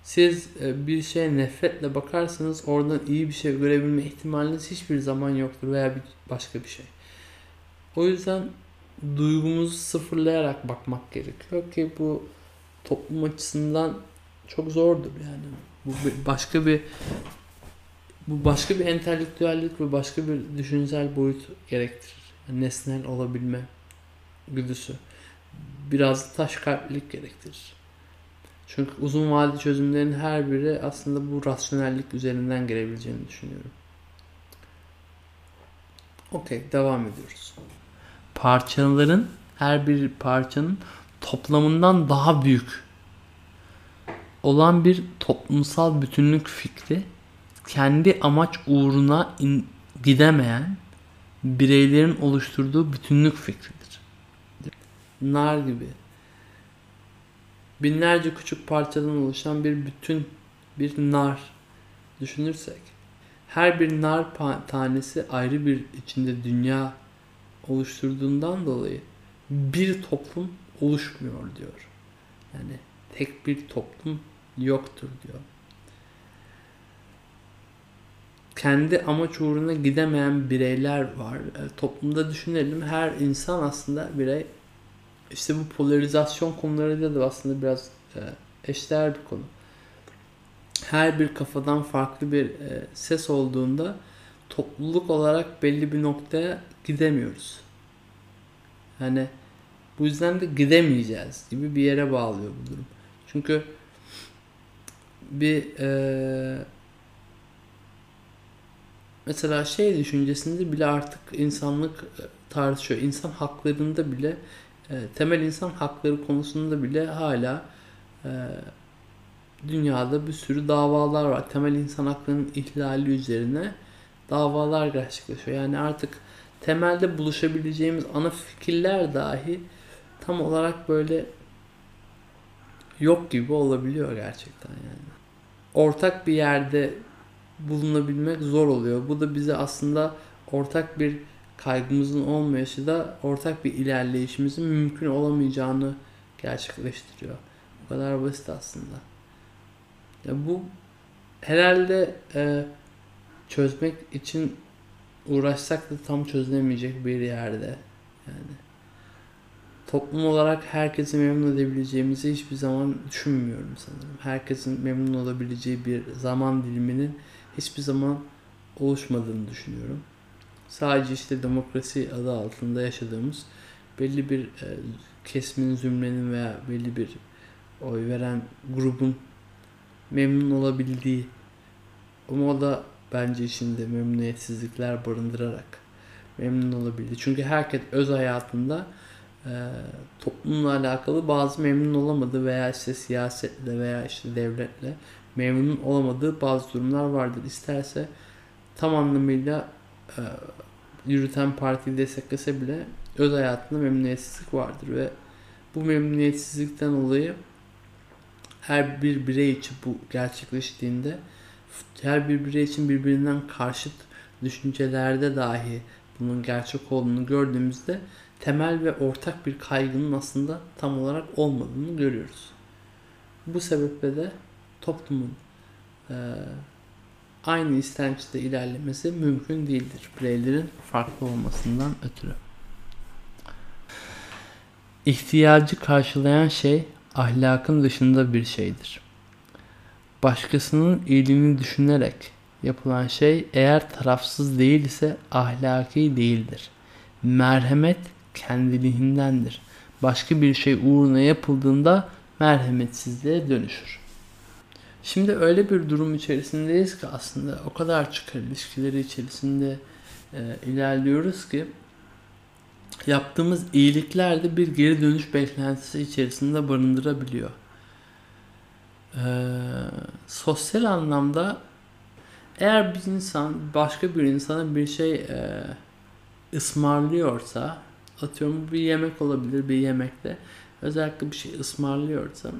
Siz e, bir şeye nefretle bakarsanız oradan iyi bir şey görebilme ihtimaliniz hiçbir zaman yoktur veya bir başka bir şey. O yüzden duygumuzu sıfırlayarak bakmak gerekiyor ki bu toplum açısından çok zordur yani. Bu başka bir Bu başka bir entelektüellik ve başka bir düşünsel boyut gerektirir. Nesnel olabilme güdüsü. Biraz taş kalplilik gerektirir. Çünkü uzun vadeli çözümlerin her biri aslında bu rasyonellik üzerinden gelebileceğini düşünüyorum. Okey, devam ediyoruz. Parçaların her bir parçanın toplamından daha büyük olan bir toplumsal bütünlük fikri kendi amaç uğruna in, gidemeyen bireylerin oluşturduğu bütünlük fikridir. Nar gibi binlerce küçük parçadan oluşan bir bütün bir nar düşünürsek her bir nar tanesi ayrı bir içinde dünya oluşturduğundan dolayı bir toplum oluşmuyor diyor. Yani tek bir toplum yoktur diyor. Kendi amaç uğruna gidemeyen bireyler var. E, toplumda düşünelim her insan aslında birey. İşte bu polarizasyon konularıyla da aslında biraz e, eşdeğer bir konu. Her bir kafadan farklı bir e, ses olduğunda topluluk olarak belli bir noktaya gidemiyoruz. Yani bu yüzden de gidemeyeceğiz gibi bir yere bağlıyor bu durum. Çünkü bir e, mesela şey düşüncesinde bile artık insanlık e, tartışıyor. İnsan haklarında bile e, temel insan hakları konusunda bile hala e, dünyada bir sürü davalar var. Temel insan haklarının ihlali üzerine davalar gerçekleşiyor. Yani artık temelde buluşabileceğimiz ana fikirler dahi tam olarak böyle yok gibi olabiliyor gerçekten yani. Ortak bir yerde bulunabilmek zor oluyor. Bu da bize aslında ortak bir kaygımızın olmayışı da ortak bir ilerleyişimizin mümkün olamayacağını gerçekleştiriyor. Bu kadar basit aslında. Ya bu herhalde e, çözmek için uğraşsak da tam çözülemeyecek bir yerde. Yani toplum olarak herkesi memnun edebileceğimizi hiçbir zaman düşünmüyorum sanırım. Herkesin memnun olabileceği bir zaman diliminin hiçbir zaman oluşmadığını düşünüyorum. Sadece işte demokrasi adı altında yaşadığımız belli bir e, kesimin, zümrenin veya belli bir oy veren grubun memnun olabildiği ama o da bence içinde memnuniyetsizlikler barındırarak memnun olabildi. Çünkü herkes öz hayatında e, toplumla alakalı bazı memnun olamadığı veya işte siyasetle veya işte devletle memnun olamadığı bazı durumlar vardır. İsterse tam anlamıyla e, yürüten partiyi desteklese bile öz hayatında memnuniyetsizlik vardır ve bu memnuniyetsizlikten dolayı her bir birey için bu gerçekleştiğinde her bir birey için birbirinden karşıt düşüncelerde dahi bunun gerçek olduğunu gördüğümüzde temel ve ortak bir kaygının aslında tam olarak olmadığını görüyoruz. Bu sebeple de toplumun e, aynı istençte ilerlemesi mümkün değildir. Bireylerin farklı olmasından ötürü. İhtiyacı karşılayan şey ahlakın dışında bir şeydir. Başkasının iyiliğini düşünerek yapılan şey eğer tarafsız değil ise ahlaki değildir. Merhamet kendiliğindendir. Başka bir şey uğruna yapıldığında merhametsizliğe dönüşür. Şimdi öyle bir durum içerisindeyiz ki aslında o kadar çıkar ilişkileri içerisinde e, ilerliyoruz ki yaptığımız iyilikler de bir geri dönüş beklentisi içerisinde barındırabiliyor. Ee, sosyal anlamda eğer bir insan başka bir insana bir şey e, ısmarlıyorsa atıyorum bir yemek olabilir bir yemekte özellikle bir şey ısmarlıyorsa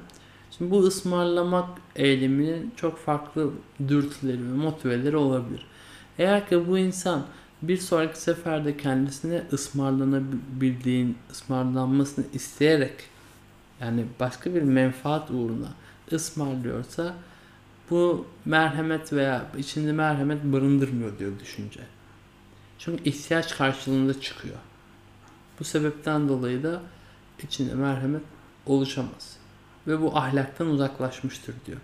şimdi bu ısmarlamak eyleminin çok farklı dürtüleri ve motiveleri olabilir. Eğer ki bu insan bir sonraki seferde kendisine ısmarlanabildiğin, ısmarlanmasını isteyerek yani başka bir menfaat uğruna ısmarlıyorsa bu merhamet veya içinde merhamet barındırmıyor diyor düşünce. Çünkü ihtiyaç karşılığında çıkıyor. Bu sebepten dolayı da içinde merhamet oluşamaz. Ve bu ahlaktan uzaklaşmıştır diyor.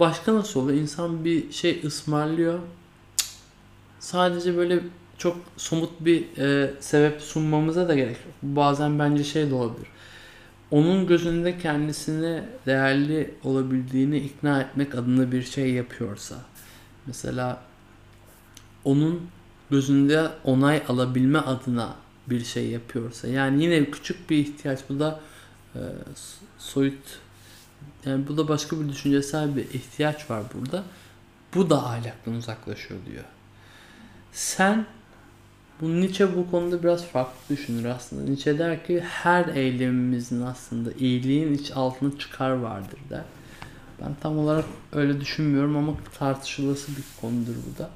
Başka nasıl oluyor? İnsan bir şey ısmarlıyor. Sadece böyle çok somut bir e, sebep sunmamıza da gerek yok. Bazen bence şey de olabilir. Onun gözünde kendisine değerli olabildiğini ikna etmek adına bir şey yapıyorsa. Mesela onun gözünde onay alabilme adına bir şey yapıyorsa. Yani yine küçük bir ihtiyaç. Bu da e, soyut yani bu da başka bir düşüncesel bir ihtiyaç var burada. Bu da ahlaktan uzaklaşıyor diyor. Sen bu Nietzsche bu konuda biraz farklı düşünür aslında. Nietzsche der ki her eylemimizin aslında iyiliğin iç altında çıkar vardır der. Ben tam olarak öyle düşünmüyorum ama tartışılası bir konudur bu da.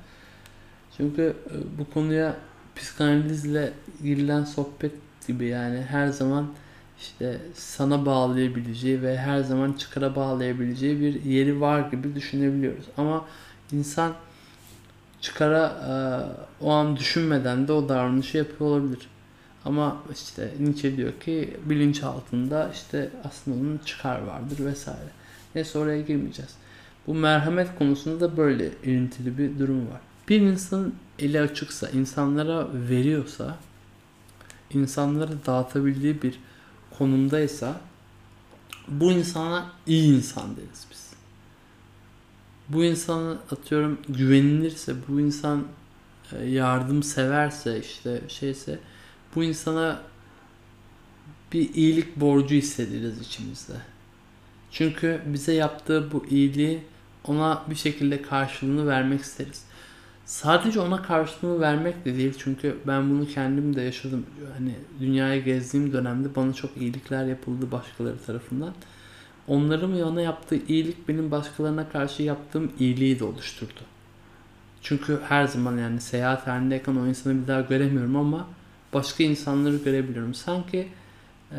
Çünkü e, bu konuya psikanalizle girilen sohbet gibi yani her zaman işte sana bağlayabileceği ve her zaman çıkara bağlayabileceği bir yeri var gibi düşünebiliyoruz. Ama insan çıkara e, o an düşünmeden de o davranışı yapıyor olabilir. Ama işte Nietzsche diyor ki bilinç altında işte aslında onun çıkar vardır vesaire. Neyse oraya girmeyeceğiz. Bu merhamet konusunda da böyle ilintili bir durum var. Bir insan eli açıksa, insanlara veriyorsa, insanlara dağıtabildiği bir konumdaysa bu insana iyi insan deriz biz. Bu insana atıyorum güvenilirse, bu insan e, yardım severse işte şeyse bu insana bir iyilik borcu hissederiz içimizde. Çünkü bize yaptığı bu iyiliği ona bir şekilde karşılığını vermek isteriz. Sadece ona karşılığını vermek de değil çünkü ben bunu kendim de yaşadım. Hani dünyaya gezdiğim dönemde bana çok iyilikler yapıldı başkaları tarafından. Onların ona yaptığı iyilik benim başkalarına karşı yaptığım iyiliği de oluşturdu. Çünkü her zaman yani seyahat halindeyken o insanı bir daha göremiyorum ama başka insanları görebiliyorum. Sanki e,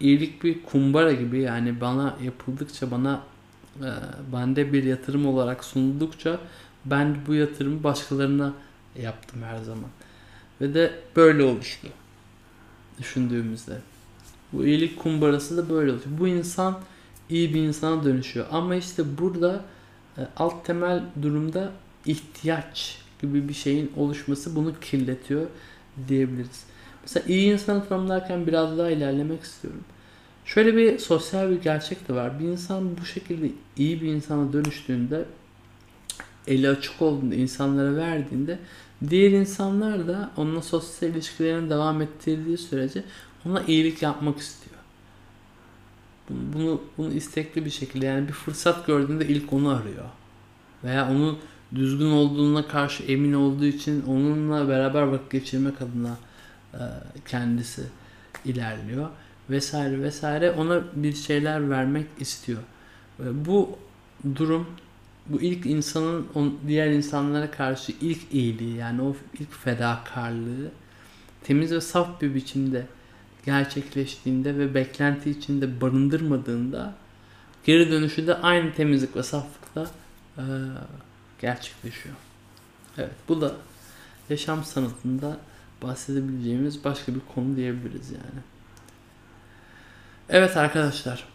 iyilik bir kumbara gibi yani bana yapıldıkça bana e, bende bir yatırım olarak sunuldukça ben bu yatırımı başkalarına yaptım her zaman. Ve de böyle oluştu. Düşündüğümüzde. Bu iyilik kumbarası da böyle oluşuyor. Bu insan iyi bir insana dönüşüyor. Ama işte burada e, alt temel durumda ihtiyaç gibi bir şeyin oluşması bunu kirletiyor diyebiliriz. Mesela iyi insanı tanımlarken biraz daha ilerlemek istiyorum. Şöyle bir sosyal bir gerçek de var. Bir insan bu şekilde iyi bir insana dönüştüğünde eli açık olduğunda insanlara verdiğinde diğer insanlar da onunla sosyal ilişkilerini devam ettirdiği sürece ona iyilik yapmak istiyor. Bunu, bunu istekli bir şekilde yani bir fırsat gördüğünde ilk onu arıyor. Veya onun düzgün olduğuna karşı emin olduğu için onunla beraber vakit geçirmek adına e, kendisi ilerliyor vesaire vesaire ona bir şeyler vermek istiyor. Bu durum bu ilk insanın diğer insanlara karşı ilk iyiliği yani o ilk fedakarlığı temiz ve saf bir biçimde gerçekleştiğinde ve beklenti içinde barındırmadığında geri dönüşü de aynı temizlik ve saflıkla e, gerçekleşiyor. Evet bu da yaşam sanatında bahsedebileceğimiz başka bir konu diyebiliriz yani. Evet arkadaşlar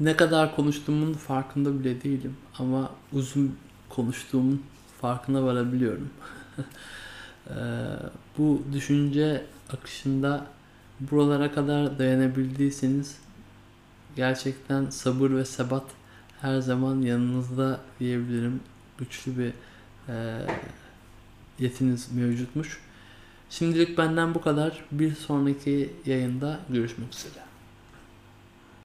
ne kadar konuştuğumun farkında bile değilim ama uzun konuştuğumun farkına varabiliyorum. Ee, bu düşünce akışında buralara kadar dayanabildiyseniz gerçekten sabır ve sebat her zaman yanınızda diyebilirim. Güçlü bir e, yetiniz mevcutmuş. Şimdilik benden bu kadar. Bir sonraki yayında görüşmek üzere.